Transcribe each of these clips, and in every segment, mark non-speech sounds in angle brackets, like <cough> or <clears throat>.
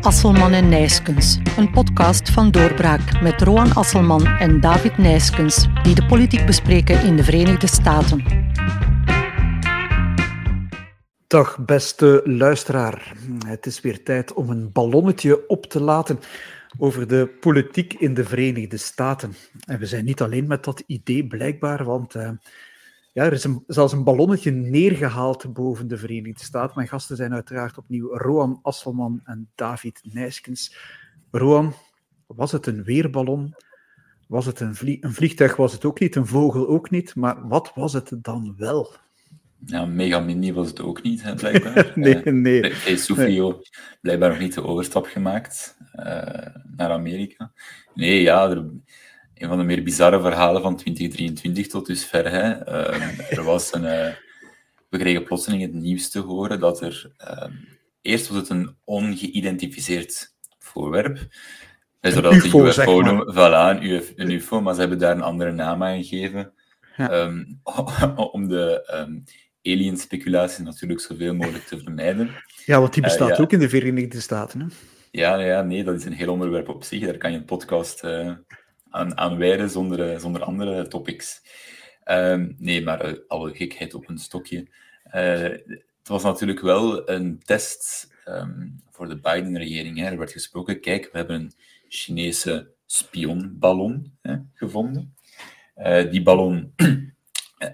Asselman en Nijskens, een podcast van Doorbraak met Roan Asselman en David Nijskens, die de politiek bespreken in de Verenigde Staten. Dag beste luisteraar. Het is weer tijd om een ballonnetje op te laten over de politiek in de Verenigde Staten. En we zijn niet alleen met dat idee blijkbaar, want uh, ja, er is een, zelfs een ballonnetje neergehaald boven de Verenigde Staten. Mijn gasten zijn uiteraard opnieuw Roan Asselman en David Nijskens. Roan, was het een weerballon? Was het een, vlie een vliegtuig? Was het ook niet? Een vogel ook niet? Maar wat was het dan wel? Ja, mega mini was het ook niet, hè, blijkbaar. <laughs> nee, nee. Heeft Sofio nee. blijkbaar nog niet de overstap gemaakt uh, naar Amerika. Nee, ja, er, een van de meer bizarre verhalen van 2023 tot dusver. Hè. Uh, <laughs> er was een, uh, we kregen plotseling het nieuws te horen dat er... Ehm, eerst was het een ongeïdentificeerd voorwerp. Zodat een UFO, de UFO zeg noemen. Voilà, een, UFO, een UFO, maar ze hebben daar een andere naam aan gegeven. Ja. Um, <laughs> om de um, alien-speculatie natuurlijk zoveel mogelijk te vermijden. Ja, want die bestaat Uh, ja. ook in de Verenigde Staten. Hè? Ja, ja, nee, dat is een heel onderwerp op zich. Daar kan je een podcast uh, aan, aan wijden zonder, uh, zonder andere topics. Um, nee, maar uh, alle gekheid op een stokje. Uh, het was natuurlijk wel een test um, voor de Biden-regering. Er werd gesproken, kijk, we hebben een Chinese spionballon hè, gevonden. Die ballon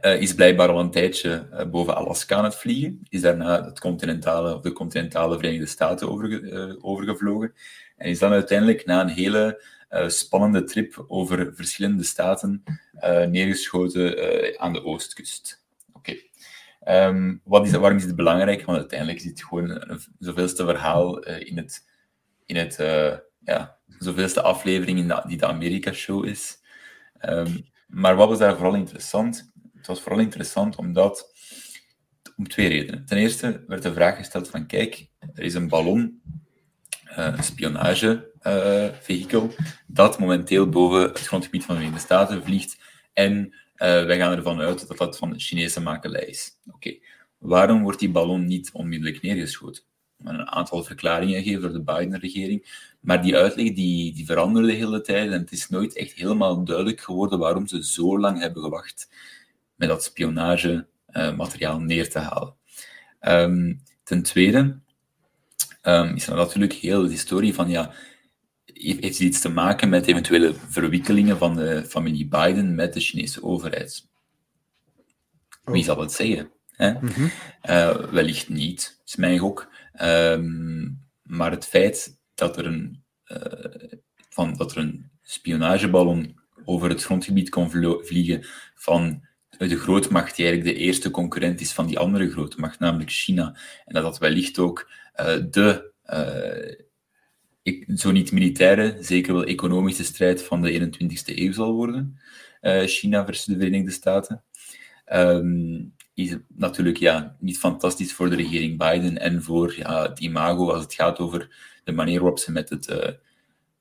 uh, is blijkbaar al een tijdje uh, boven Alaska aan het vliegen. Is daarna het continentale, of de continentale Verenigde Staten uh, overgevlogen. En is dan uiteindelijk na een hele spannende trip over verschillende staten neergeschoten aan de oostkust. Oké. Um, wat is, waarom is dit belangrijk? Want uiteindelijk is gewoon zoveelste verhaal in het, in het ja, zoveelste aflevering in die de Amerika-show is. Um, maar wat was daar vooral interessant? Het was vooral interessant omdat, om twee redenen. Ten eerste werd de vraag gesteld van, kijk, er is een ballon, uh, een spionagevehikel, uh, dat momenteel boven het grondgebied van de Verenigde Staten vliegt en uh, wij gaan ervan uit dat dat van Chinese makelij is. Oké, waarom wordt die ballon niet onmiddellijk neergeschoten? Een aantal verklaringen gegeven door de Biden-regering, maar die uitleg die, die veranderde de hele tijd en het is nooit echt helemaal duidelijk geworden waarom ze zo lang hebben gewacht met dat spionagemateriaal uh, neer te halen. Um, ten tweede um, is er natuurlijk heel de historie van, ja, heeft iets te maken met eventuele verwikkelingen van de familie Biden met de Chinese overheid? Wie Oh. zal het zeggen? Hè? Mhm. Uh, wellicht niet, is mijn gok. Um, maar het feit dat er een, uh, van, dat er een spionageballon over het grondgebied kon vliegen van de grootmacht die eigenlijk de eerste concurrent is van die andere grootmacht, namelijk China. En dat dat wellicht ook uh, de, uh, zo niet militaire, zeker wel economische strijd van de 21ste eeuw zal worden. China versus de Verenigde Staten. Um, is natuurlijk ja, niet fantastisch voor de regering Biden en voor ja, het imago als het gaat over de manier waarop ze met het,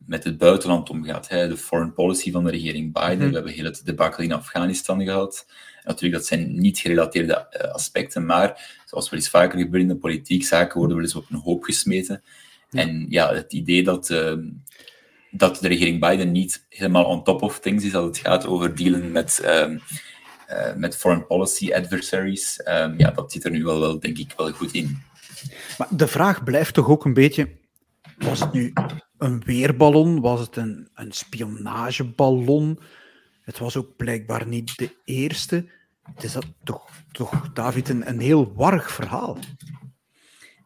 met het buitenland omgaat. Hè. De foreign policy van de regering Biden. Mhm. We hebben heel het debacle in Afghanistan gehad. Natuurlijk, dat zijn niet gerelateerde uh, aspecten, maar zoals wel eens vaker gebeurt in de politiek, zaken worden wel eens op een hoop gesmeten. En ja, het idee dat, uh, dat de regering Biden niet helemaal on top of things is als het gaat over dealen met, uh, met foreign policy adversaries, um, ja, dat zit er nu wel, wel, denk ik, wel goed in. Maar de vraag blijft toch ook een beetje, was het nu een weerballon? Was het een, een spionageballon? Het was ook blijkbaar niet de eerste. Het is dat toch, toch David, een, een heel warrig verhaal.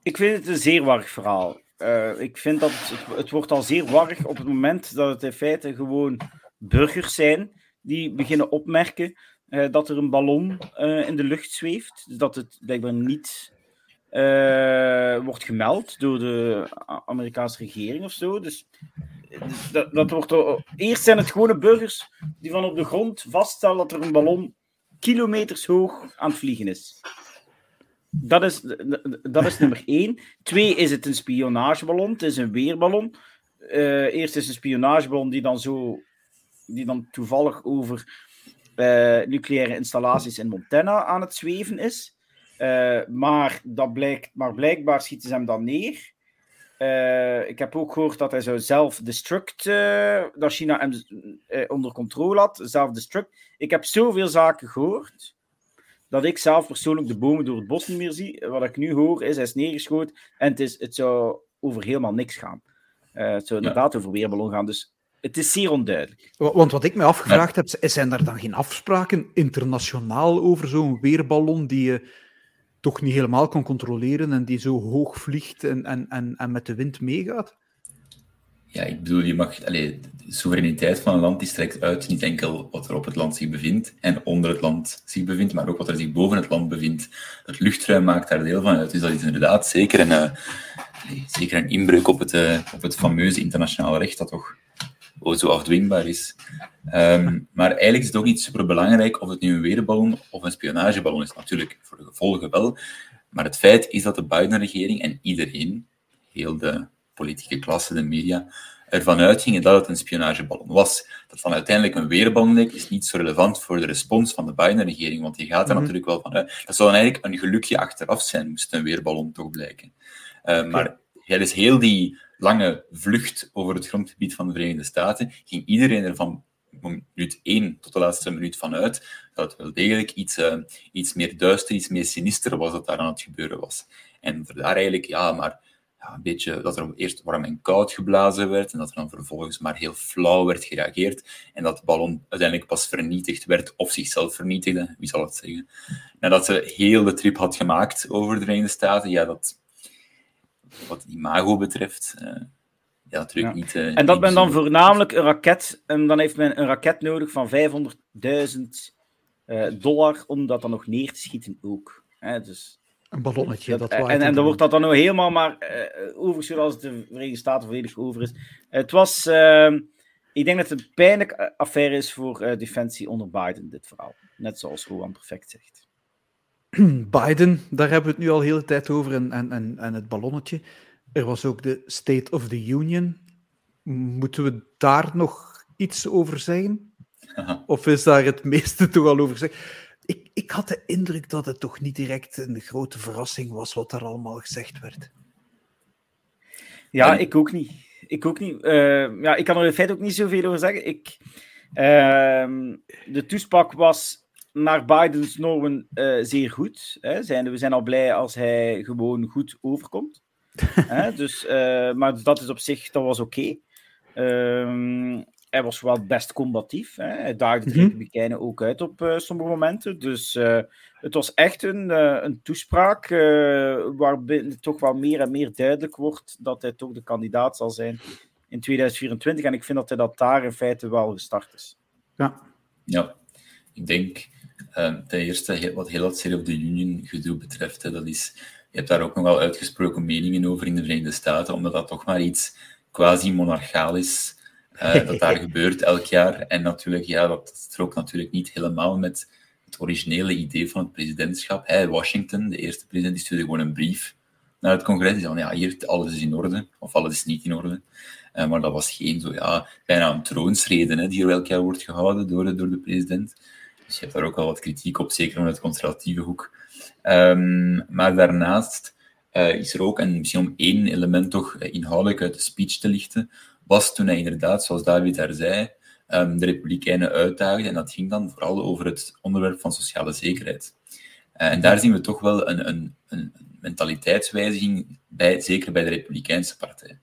Ik vind het een zeer warrig verhaal. Uh, ik vind dat het, wordt al zeer warrig op het moment dat het in feite gewoon burgers zijn die beginnen opmerken uh, dat er een ballon uh, in de lucht zweeft. Dus dat het blijkbaar niet uh, wordt gemeld door de Amerikaanse regering of zo. Dus dat, dat wordt er, eerst zijn het gewone burgers die van op de grond vaststellen dat er een ballon kilometers hoog aan het vliegen is. Dat is, dat is nummer één. Twee is het een spionageballon, het is een weerballon. Uh, eerst is een spionageballon die dan zo, die dan toevallig over uh, nucleaire installaties in Montana aan het zweven is. Uh, maar, dat blijkt, maar blijkbaar schieten ze hem dan neer. Uh, ik heb ook gehoord dat hij zou zelf-destruct, uh, dat China hem uh, onder controle had, zelf-destruct. Ik heb zoveel zaken gehoord, dat ik zelf persoonlijk de bomen door het bos niet meer zie. Wat ik nu hoor is, hij is neergeschoten en het, is, het zou over helemaal niks gaan. het zou inderdaad over weerballon gaan, dus het is zeer onduidelijk. Want wat ik me afgevraagd heb, zijn er dan geen afspraken internationaal over zo'n weerballon die je toch niet helemaal kan controleren en die zo hoog vliegt en, en, en, en met de wind meegaat? Ja, ik bedoel, je mag, allez, de soevereiniteit van een land die strekt uit niet enkel wat er op het land zich bevindt en onder het land zich bevindt, maar ook wat er zich boven het land bevindt. Het luchtruim maakt daar deel van uit. Dus dat is inderdaad zeker een, uh, zeker een inbreuk op het, uh, op het fameuze internationale recht dat toch zo afdwingbaar is. Um, maar eigenlijk is het ook niet super belangrijk of het nu een weerballon of een spionageballon is. Natuurlijk, voor de gevolgen wel. Maar het feit is dat de Biden-regering en iedereen, heel de politieke klasse, de media, ervan uitgingen dat het een spionageballon was. Dat van uiteindelijk een weerballon leek, is niet zo relevant voor de respons van de Biden-regering, want die gaat er mhm. natuurlijk wel van uit. Dat zou dan eigenlijk een gelukje achteraf zijn, moest een weerballon toch blijken. Uh, maar ja, dus heel die lange vlucht over het grondgebied van de Verenigde Staten ging iedereen er van minuut 1 tot de laatste minuut vanuit dat het wel degelijk iets, uh, iets meer duister, iets meer sinister was dat daar aan het gebeuren was. En daar eigenlijk, ja, maar ja, een beetje dat er eerst warm en koud geblazen werd en dat er dan vervolgens maar heel flauw werd gereageerd en dat de ballon uiteindelijk pas vernietigd werd of zichzelf vernietigde, wie zal het zeggen. Nadat ze heel de trip had gemaakt over de Verenigde Staten, ja, dat, wat imago betreft, uh, ja, natuurlijk niet. Uh, en dat ben dan voornamelijk een raket, en dan heeft men een raket nodig van 500.000 uh, dollar om dat dan nog neer te schieten ook. Hè, dus, een ballonnetje. Dat, en, en dan wordt dat dan nog helemaal maar uh, over, zoals de Verenigde Staten volledig over is. het was, ehm, ik denk dat het een pijnlijke affaire is voor Defensie onder Biden, dit verhaal. Net zoals Rowan perfect zegt. <clears throat> Biden, daar hebben we het nu al de hele tijd over, en, en, en het ballonnetje. Er was ook de State of the Union. Moeten we daar nog iets over zeggen? Of is daar het meeste toch al over gezegd? Ik, ik had de indruk dat het toch niet direct een grote verrassing was wat daar allemaal gezegd werd. Ja, ik ook niet. Ik ook niet. Uh, ja, ik kan er in feite ook niet zoveel over zeggen. Ik, uh, de toespraak was naar Bidens normen uh, zeer goed. Hè. Zijn, we zijn al blij als hij gewoon goed overkomt. <laughs> hè. Dus, uh, maar dat is op zich, dat was oké. Okay. Um, hij was wel best combatief. Hè. Hij daagde de mm -hmm. Republikeinen ook uit op uh, sommige momenten. Dus het was echt een, een toespraak waarbij toch wel meer en meer duidelijk wordt dat hij toch de kandidaat zal zijn in 2024. En ik vind dat hij dat daar in feite wel gestart is. Ja, ja. ik denk Um, ten eerste, wat heel dat State of the Union gedoe betreft, hè, dat is, je hebt daar ook nogal uitgesproken meningen over in de Verenigde Staten, omdat dat toch maar iets quasi-monarchaal is, uh, <laughs> dat daar gebeurt elk jaar. En natuurlijk, ja, dat strookt natuurlijk niet helemaal met het originele idee van het presidentschap. Hey, Washington, de eerste president, die stuurde gewoon een brief naar het congres. Die zei van, ja, hier, alles is in orde, of alles is niet in orde. Uh, maar dat was geen zo, ja, bijna een troonsrede hè, die er elk jaar wordt gehouden door, door de president. Dus je hebt daar ook wel wat kritiek op, zeker vanuit de conservatieve hoek. Um, maar daarnaast uh, is er ook, en misschien om één element toch eh, inhoudelijk uit de speech te lichten, was toen hij inderdaad, zoals David daar zei, um, de Republikeinen uitdaagde. En dat ging dan vooral over het onderwerp van sociale zekerheid. Uh, en daar zien we toch wel een, een, een mentaliteitswijziging, bij, zeker bij de Republikeinse partij.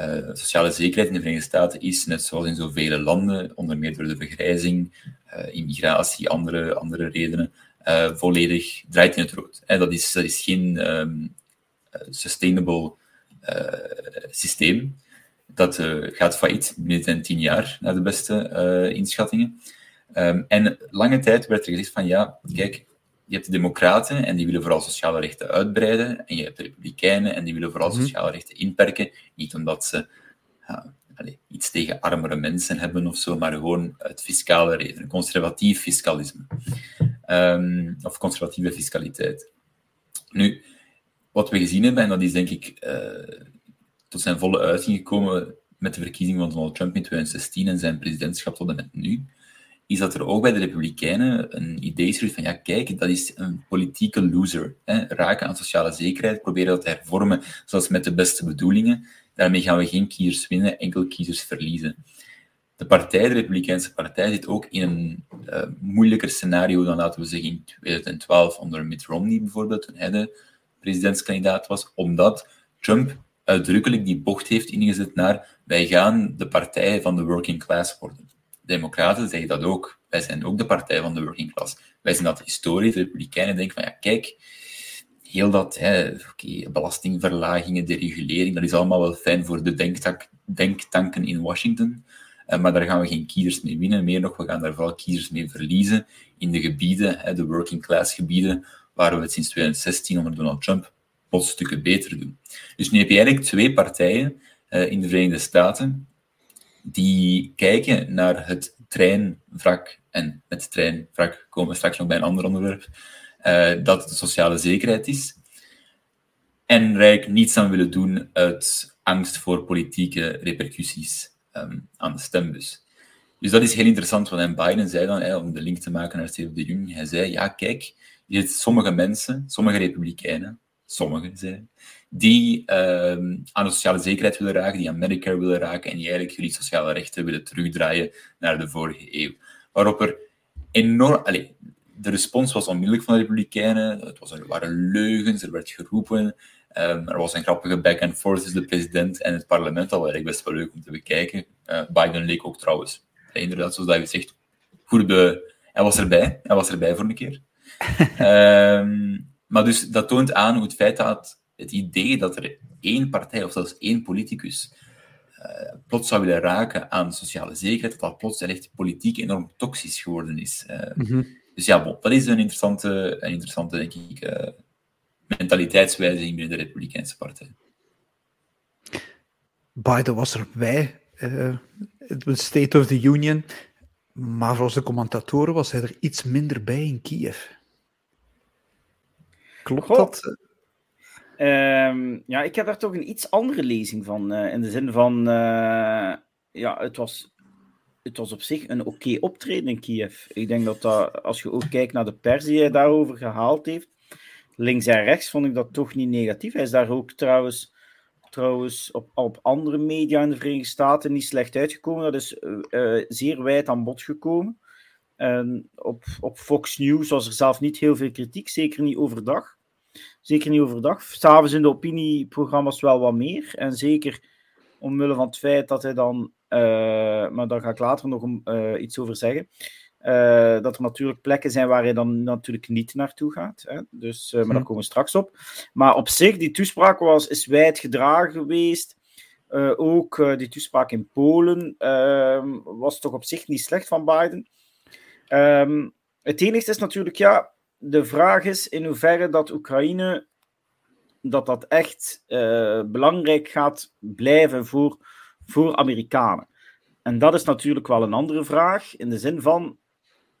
Uh, sociale zekerheid in de Verenigde Staten is, net zoals in zoveel landen, onder meer door de vergrijzing, uh, immigratie, andere, andere redenen, uh, volledig draait in het rood. dat, is, dat is geen um, sustainable systeem. Dat gaat failliet binnen tien jaar, naar de beste inschattingen. Um, en lange tijd werd er gezegd van ja, kijk, je hebt de democraten en die willen vooral sociale rechten uitbreiden. En je hebt de republikeinen en die willen vooral mhm. sociale rechten inperken. Niet omdat ze ja, allez, iets tegen armere mensen hebben of zo, maar gewoon uit fiscale redenen. Conservatief fiscalisme. Um, of conservatieve fiscaliteit. Nu, wat we gezien hebben, en dat is denk ik uh, tot zijn volle uiting gekomen met de verkiezing van Donald Trump in 2016 en zijn presidentschap tot en met nu, is dat er ook bij de Republikeinen een idee is van, ja, kijk, dat is een politieke loser. Hè? Raken aan sociale zekerheid, proberen dat te hervormen, zoals met de beste bedoelingen. Daarmee gaan we geen kiezers winnen, enkel kiezers verliezen. De partij, de Republikeinse partij, zit ook in een uh, moeilijker scenario dan, laten we zeggen, in 2012 onder Mitt Romney bijvoorbeeld, toen hij de presidentskandidaat was, omdat Trump uitdrukkelijk die bocht heeft ingezet naar wij gaan de partij van de working class worden. Democraten zeggen dat ook. Wij zijn ook de partij van de working class. Wij zijn dat historisch. De Republikeinen denken van ja, kijk, heel dat hè, okay, belastingverlagingen, deregulering, dat is allemaal wel fijn voor de denktank, denktanken in Washington. Uh, maar daar gaan we geen kiezers mee winnen. Meer nog, we gaan daar vooral kiezers mee verliezen in de gebieden, hè, de working class gebieden, waar we het sinds 2016 onder Donald Trump plots stukken beter doen. Dus nu heb je eigenlijk twee partijen uh, in de Verenigde Staten die kijken naar het treinvrak, en met treinvrak komen straks nog bij een ander onderwerp, uh, dat de sociale zekerheid is, en eigenlijk niets aan willen doen uit angst voor politieke repercussies um, aan de stembus. Dus dat is heel interessant wat Biden zei dan, om de link te maken naar Steve de Jong. Hij zei, ja, kijk, je ziet sommige mensen, sommige republikeinen, sommige zei die uh, aan de sociale zekerheid willen raken, die aan Medicare willen raken en die eigenlijk jullie sociale rechten willen terugdraaien naar de vorige eeuw. Waarop er enorm... Allez, de respons was onmiddellijk van de Republikeinen. Het was, er waren leugens, er werd geroepen. Um, er was een grappige back and forth tussen de president en het parlement, al eigenlijk best wel leuk om te bekijken. Uh, Biden leek ook trouwens, inderdaad, zoals David zegt, goed de... Hij was erbij, hij was erbij voor een keer. um, <laughs> maar dus dat toont aan hoe het feit dat het idee dat er één partij of zelfs één politicus uh, plots zou willen raken aan sociale zekerheid, dat dat plots echt politiek enorm toxisch geworden is. Uh, mm -hmm. Dus ja, bon, dat is een interessante, een interessante denk ik, uh, mentaliteitswijziging binnen de Republikeinse Partij. Biden was erbij, het State of the Union, maar volgens de commentatoren was hij er iets minder bij in Kiev. Klopt Goh. dat? Um, ja, ik heb daar toch een iets andere lezing van. Uh, in de zin van, uh, ja, het was, het was op zich een oké okay optreden in Kiev. Ik denk dat, dat als je ook kijkt naar de pers die hij daarover gehaald heeft, links en rechts vond ik dat toch niet negatief. Hij is daar ook trouwens, trouwens op, op andere media in de Verenigde Staten niet slecht uitgekomen. Dat is uh, zeer wijd aan bod gekomen. En op, op Fox News was er zelf niet heel veel kritiek, zeker niet overdag. Zeker niet overdag. S'avonds in de opinieprogramma's wel wat meer. En zeker omwille van het feit dat hij dan, uh, maar daar ga ik later nog uh, iets over zeggen, uh, dat er natuurlijk plekken zijn waar hij dan natuurlijk niet naartoe gaat. Hè? Dus, maar daar mhm. komen we straks op. Maar op zich, die toespraak was, is wijd gedragen geweest. ook die toespraak in Polen ehm, was toch op zich niet slecht van Biden. Um, het enige is natuurlijk, ja, de vraag is in hoeverre dat Oekraïne dat dat echt uh, belangrijk gaat blijven voor, voor Amerikanen. En dat is natuurlijk wel een andere vraag, in de zin van,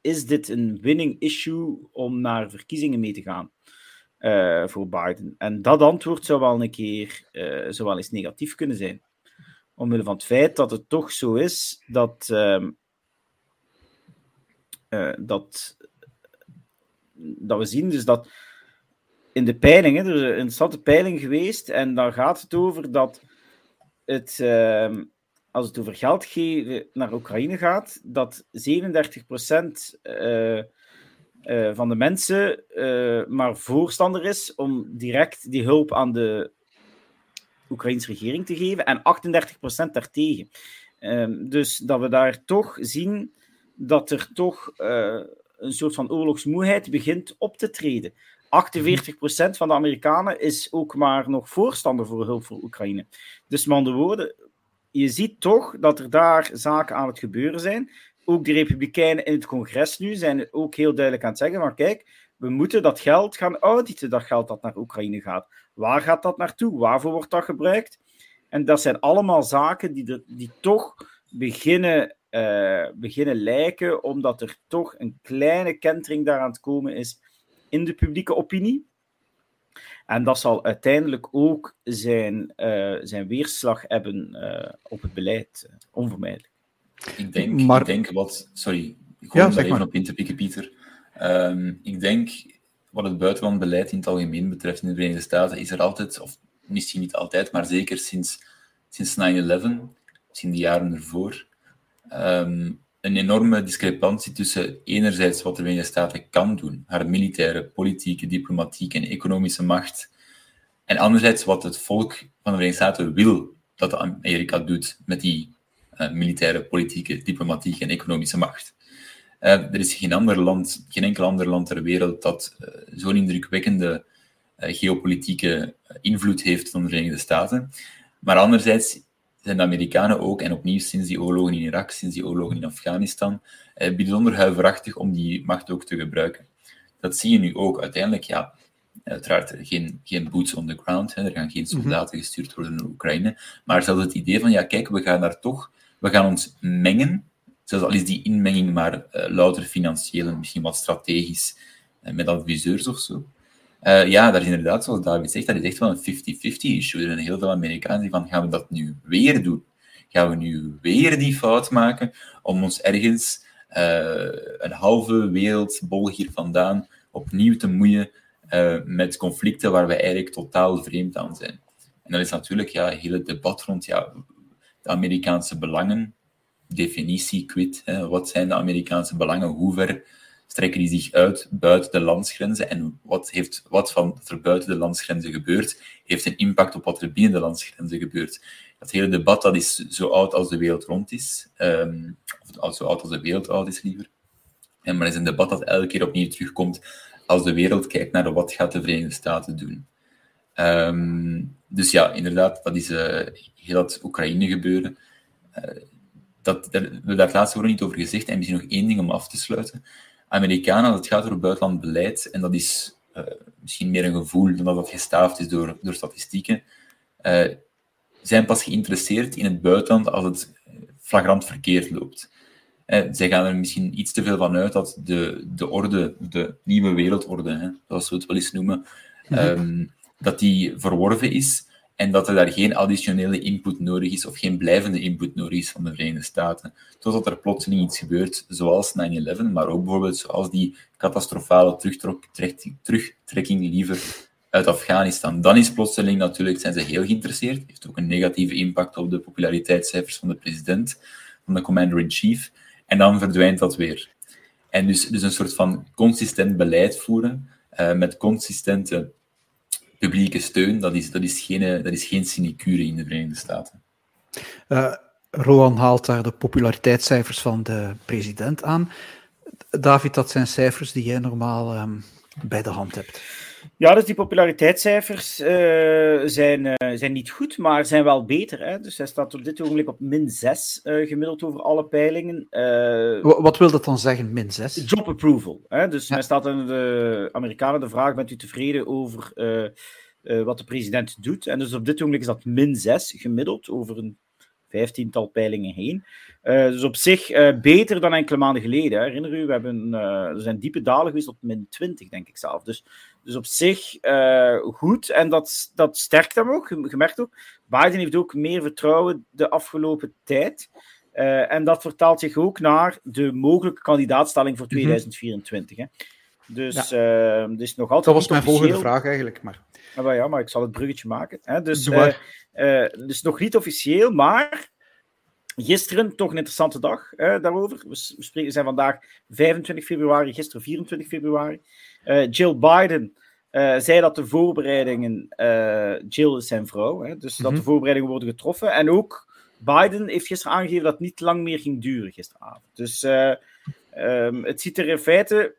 is dit een winning issue om naar verkiezingen mee te gaan uh, voor Biden? En dat antwoord zou wel een keer uh, eens negatief kunnen zijn. Omwille van het feit dat het toch zo is dat, ehm, dat dat we zien dus dat in de peilingen, er is een interessante peiling geweest, en daar gaat het over dat het, uh, als het over geld geven naar Oekraïne gaat, dat 37% uh, uh, van de mensen uh, maar voorstander is om direct die hulp aan de Oekraïnse regering te geven en 38% daartegen. Ehm, dus dat we daar toch zien dat er toch een soort van oorlogsmoeheid begint op te treden. 48% van de Amerikanen is ook maar nog voorstander voor hulp voor Oekraïne. Dus met andere woorden, je ziet toch dat er daar zaken aan het gebeuren zijn. Ook de Republikeinen in het congres nu zijn ook heel duidelijk aan het zeggen: maar kijk, we moeten dat geld gaan auditen, dat geld dat naar Oekraïne gaat. Waar gaat dat naartoe? Waarvoor wordt dat gebruikt? En dat zijn allemaal zaken die, die toch beginnen uh, beginnen lijken, omdat er toch een kleine kentering daaraan te komen is in de publieke opinie. En dat zal uiteindelijk ook zijn, uh, zijn weerslag hebben uh, op het beleid, onvermijdelijk. Ik denk, maar... ik denk wat, sorry, ik hoor ja, daar even op in te pikken, Pieter. Ehm, ik denk, wat het buitenlandbeleid in het algemeen betreft in de Verenigde Staten, is er altijd, of misschien niet altijd, maar zeker sinds, sinds 9-11, misschien de jaren ervoor, ehm, een enorme discrepantie tussen enerzijds wat de Verenigde Staten kan doen, haar militaire, politieke, diplomatieke en economische macht, en anderzijds wat het volk van de Verenigde Staten wil dat Amerika doet met die uh, militaire, politieke, diplomatieke en economische macht. Uh, er is geen, ander land, geen enkel ander land ter wereld dat uh, zo'n indrukwekkende geopolitieke invloed heeft van de Verenigde Staten. Maar anderzijds zijn de Amerikanen ook, en opnieuw sinds die oorlogen in Irak, sinds die oorlogen in Afghanistan, bijzonder huiverachtig om die macht ook te gebruiken. Dat zie je nu ook. Uiteindelijk, ja, Uiteraard geen, geen boots on the ground, hè. er gaan geen mhm. soldaten gestuurd worden naar Oekraïne. Maar zelfs het idee van, ja kijk, we gaan daar toch, we gaan ons mengen, zelfs al is die inmenging maar uh, louter financieel en misschien wat strategisch, uh, met adviseurs of zo. Uh, ja, daar is inderdaad, zoals David zegt, dat is echt wel een 50-50 issue. Er zijn heel veel Amerikanen die van, gaan we dat nu weer doen? Gaan we nu weer die fout maken om ons ergens een halve wereldbol hier vandaan opnieuw te moeien uh, met conflicten waar we eigenlijk totaal vreemd aan zijn. En dat is natuurlijk ja, het hele debat rond ja, de Amerikaanse belangen, definitie, quid, hè, wat zijn de Amerikaanse belangen, hoe ver strekken die zich uit buiten de landsgrenzen en wat, heeft, wat van er buiten de landsgrenzen gebeurt, heeft een impact op wat er binnen de landsgrenzen gebeurt. Dat hele debat dat is zo oud als de wereld rond is, um, of zo oud als de wereld oud is liever. En maar het is een debat dat elke keer opnieuw terugkomt als de wereld kijkt naar wat gaat de Verenigde Staten doen. Um, dus ja, inderdaad, dat is uh, heel dat Oekraïne gebeuren. Uh, dat, daar, we daar laatste woord niet over gezegd. En misschien nog één ding om af te sluiten. Amerikanen, het gaat over buitenland beleid, en dat is uh, misschien meer een gevoel dan dat dat gestaafd is door, door statistieken, zijn pas geïnteresseerd in het buitenland als het flagrant verkeerd loopt. Eh, zij gaan er misschien iets te veel van uit dat de, de orde, de nieuwe wereldorde, hè, zoals we het wel eens noemen, mhm. ehm, dat die verworven is en dat er daar geen additionele input nodig is of geen blijvende input nodig is van de Verenigde Staten. Totdat er plotseling iets gebeurt, zoals 9-11, maar ook bijvoorbeeld zoals die catastrofale terugtrekking liever uit Afghanistan. Dan is plotseling natuurlijk, zijn ze heel geïnteresseerd. heeft ook een negatieve impact op de populariteitscijfers van de president, van de commander-in-chief. En dan verdwijnt dat weer. En dus, dus een soort van consistent beleid voeren uh, met consistente publieke steun, dat is, dat is, geen, dat is geen sinecure in de Verenigde Staten. Uh, Rohan haalt daar de populariteitscijfers van de president aan. David, dat zijn cijfers die jij normaal um, bij de hand hebt. Ja, dus die populariteitscijfers uh, zijn, uh, zijn niet goed, maar zijn wel beter. Hè? Dus hij staat op dit ogenblik op min 6 uh, eh, gemiddeld over alle peilingen. Wat wil dat dan zeggen, min 6? Job approval. Hè? Dus ja. hij staat aan de Amerikanen de vraag: bent u tevreden over wat de president doet? En dus op dit ogenblik is dat min 6 gemiddeld over een vijftiental peilingen heen. dus op zich beter dan enkele maanden geleden. Hè. Herinner u, we hebben, er zijn diepe dalen geweest tot min 20, denk ik zelf. Dus dus op zich uh, goed. En dat, dat sterkt hem ook. Je merkt ook, Biden heeft ook meer vertrouwen de afgelopen tijd. Uh, en dat vertaalt zich ook naar de mogelijke kandidaatstelling voor 2024. Mhm. Hè. Dus, ja. uh, dus nog altijd. Dat was mijn volgende vraag eigenlijk. Maar... Ah, maar ja, maar ik zal het bruggetje maken. Hè. Dus, dus nog niet officieel, maar Gisteren toch een interessante dag uh, daarover. We, spreken, zijn vandaag 25 februari, gisteren 24 februari. Uh, Jill Biden uh, zei dat de voorbereidingen, Jill is zijn vrouw, hè, dus dat de mhm. voorbereidingen worden getroffen. En ook Biden heeft gisteren aangegeven dat het niet lang meer ging duren gisteravond. Dus um, het ziet er in feite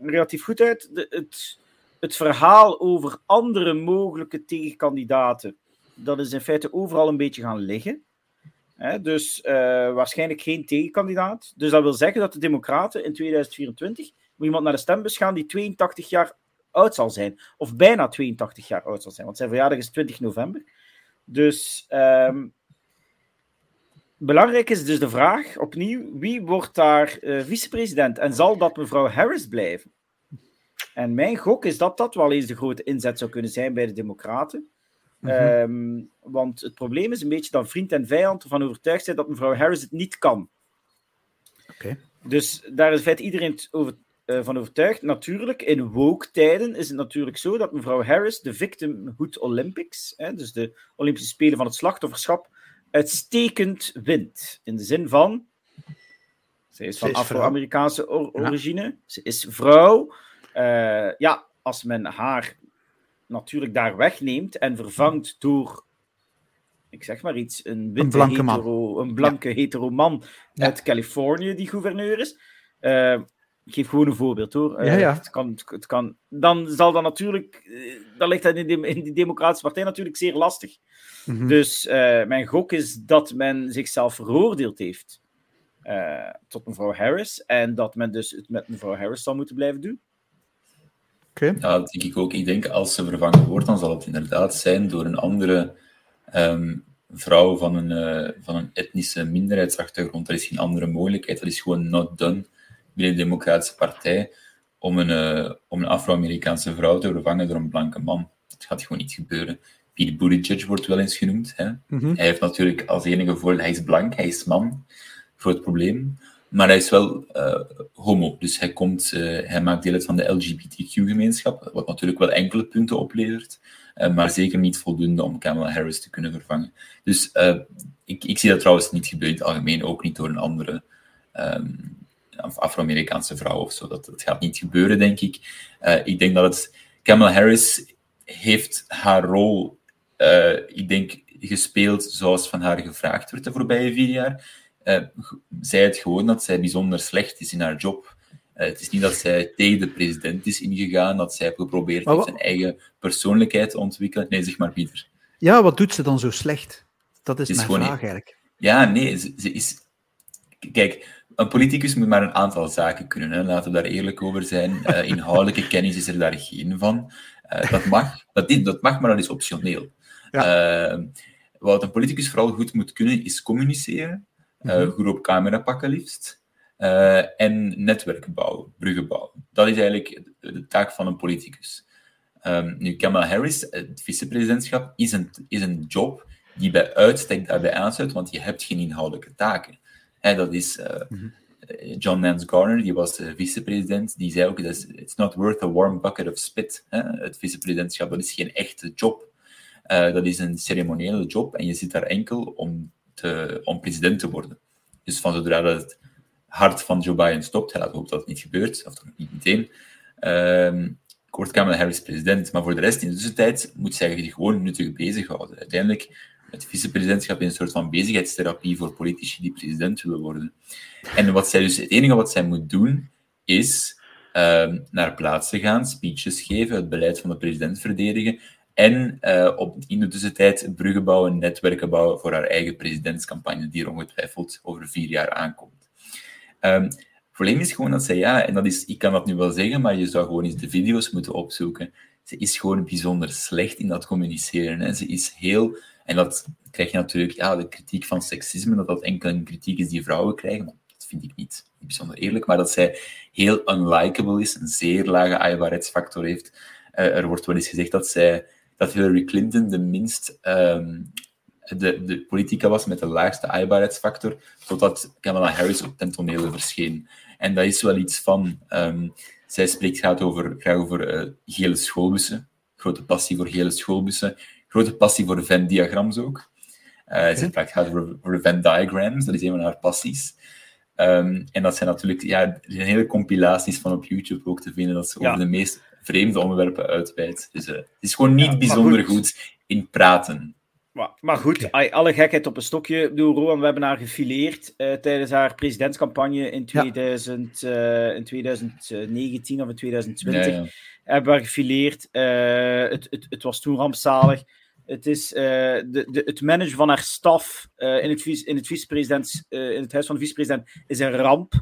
relatief goed uit. De, het, het verhaal over andere mogelijke tegenkandidaten, dat is in feite overal een beetje gaan liggen. Dus uh, waarschijnlijk geen tegenkandidaat. Dus dat wil zeggen dat de Democraten in 2024 moet iemand naar de stembus gaan die 82 jaar oud zal zijn. Of bijna 82 jaar oud zal zijn, want zijn verjaardag is 20 november. Dus um, belangrijk is dus de vraag opnieuw: wie wordt daar uh, vicepresident? En zal dat mevrouw Harris blijven? En mijn gok is dat dat wel eens de grote inzet zou kunnen zijn bij de Democraten. Mm want het probleem is een beetje dat vriend en vijand ervan overtuigd zijn dat mevrouw Harris het niet kan. Oké. Dus daar is in feite iedereen over, uh, van overtuigd. Natuurlijk, in woke-tijden is het natuurlijk zo dat mevrouw Harris de Victimhood Olympics, hè, dus de Olympische Spelen van het slachtofferschap, uitstekend wint. In de zin van, ze is van Afro-Amerikaanse origine, ze is vrouw. Uh, ja, als men haar natuurlijk daar wegneemt en vervangt door, ik zeg maar iets, een witte een blanke hetero, man, een blanke hetero man uit Californië die gouverneur is. Uh, ik geef gewoon een voorbeeld hoor. Ja, ja. Het kan, het kan, dan zal dat natuurlijk, dan ligt dat in, de, in die Democratische Partij natuurlijk zeer lastig. Mm -hmm. Dus uh, mijn gok is dat men zichzelf veroordeeld heeft tot mevrouw Harris en dat men dus het met mevrouw Harris zal moeten blijven doen. Okay. Ja, dat denk ik ook. Ik denk als ze vervangen wordt, dan zal het inderdaad zijn door een andere um, vrouw van een, uh, van een etnische minderheidsachtergrond. Er is geen andere mogelijkheid. Dat is gewoon not done binnen de Democratische Partij om een, uh, om een Afro-Amerikaanse vrouw te vervangen door een blanke man. Dat gaat gewoon niet gebeuren. Pete Buttigieg wordt wel eens genoemd. Hè? Mhm. Mm -hmm. Hij heeft natuurlijk als enige voordeel, hij is blank, hij is man. Groot probleem. Maar hij is wel uh, homo, dus hij, komt, uh, hij maakt deel uit van de LGBTQ-gemeenschap, wat natuurlijk wel enkele punten oplevert, uh, maar zeker niet voldoende om Kamala Harris te kunnen vervangen. Dus ik, ik, zie dat trouwens niet gebeuren in het algemeen, ook niet door een andere um, Afro-Amerikaanse vrouw of zo. Dat, dat gaat niet gebeuren, denk ik. ik denk dat het... Kamala Harris heeft haar rol, ik denk, gespeeld zoals van haar gevraagd werd de voorbije vier jaar. Uh, zei het gewoon dat zij bijzonder slecht is in haar job. Uh, het is niet dat zij tegen de president is ingegaan, dat zij heeft geprobeerd wat... zijn eigen persoonlijkheid te ontwikkelen. Nee, zeg maar, Pieter. Ja, wat doet ze dan zo slecht? Dat is, is mijn vraag eigenlijk. Ja, nee, ze, ze, is... Kijk, een politicus moet maar een aantal zaken kunnen. Hè. Laten we daar eerlijk over zijn. Uh, <laughs> inhoudelijke kennis is er daar geen van. dat, mag, dat, dat mag, maar dat is optioneel. Ja. wat een politicus vooral goed moet kunnen, is communiceren. Uh, goed op camera pakken liefst. Uh, en netwerken bouwen, bruggen bouwen. Dat is eigenlijk de taak van een politicus. Um, nu, Kamala Harris, het vicepresidentschap, is een, is een job die bij uitstek daarbij aansluit, want je hebt geen inhoudelijke taken. Hè, dat is uh, mm-hmm. John Nance Garner, die was vicepresident, die zei ook, it's not worth a warm bucket of spit. Hè? Het vicepresidentschap, dat is geen echte job. dat is een ceremoniële job en je zit daar enkel om te, om president te worden. Dus van zodra dat het hart van Joe Biden stopt, laat hopen dat het niet gebeurt, of toch niet meteen, um, wordt Kamala Harris president. Maar voor de rest, in de tussentijd, moet zij zich gewoon nuttig bezighouden. Uiteindelijk, het vicepresidentschap is een soort van bezigheidstherapie voor politici die president willen worden. En wat zij dus, het enige wat zij moet doen, is um, naar plaatsen gaan, speeches geven, het beleid van de president verdedigen, en uh, op, in de tussentijd bruggen bouwen, netwerken bouwen voor haar eigen presidentscampagne, die er ongetwijfeld over vier jaar aankomt. Um, het probleem is gewoon dat zij, ja, en dat is, ik kan dat nu wel zeggen, maar je zou gewoon eens de video's moeten opzoeken. Ze is gewoon bijzonder slecht in dat communiceren. Hè. Ze is heel, en dat krijg je natuurlijk, ja, de kritiek van seksisme, dat dat enkel een kritiek is die vrouwen krijgen, dat vind ik niet bijzonder eerlijk, maar dat zij heel unlikable is, een zeer lage aaibaarheidsfactor heeft. Uh, er wordt wel eens gezegd dat zij dat Hillary Clinton de minst um, de, de politica was met de laagste aaibaarheidsfactor, totdat Kamala Harris op ten tonele verscheen. En dat is wel iets van... Um, zij spreekt gaat over, graag over uh, gele schoolbussen. Grote passie voor gele schoolbussen. Grote passie voor Venn-diagrams ook. Uh, zij spreekt gaat over, over Venn-diagrams. Dat is een van haar passies. Um, en dat zijn natuurlijk... Ja, er zijn hele compilaties van op YouTube ook te vinden, dat ze ja. over de meest vreemde onderwerpen uitweidt. Dus uh, het is gewoon niet ja, bijzonder goed. goed. in praten. Maar, maar goed, okay. alle gekheid op een stokje. Ik bedoel, Rowan, we hebben haar gefileerd uh, tijdens haar presidentscampagne in, 2000, ja. uh, in 2019 of in 2020. Ja, hebben we haar gefileerd. Het, het, het, was toen rampzalig. Het, is, de, de, het managen van haar staf in, het vice, in, het vicepresident, in het huis van de vicepresident is een ramp.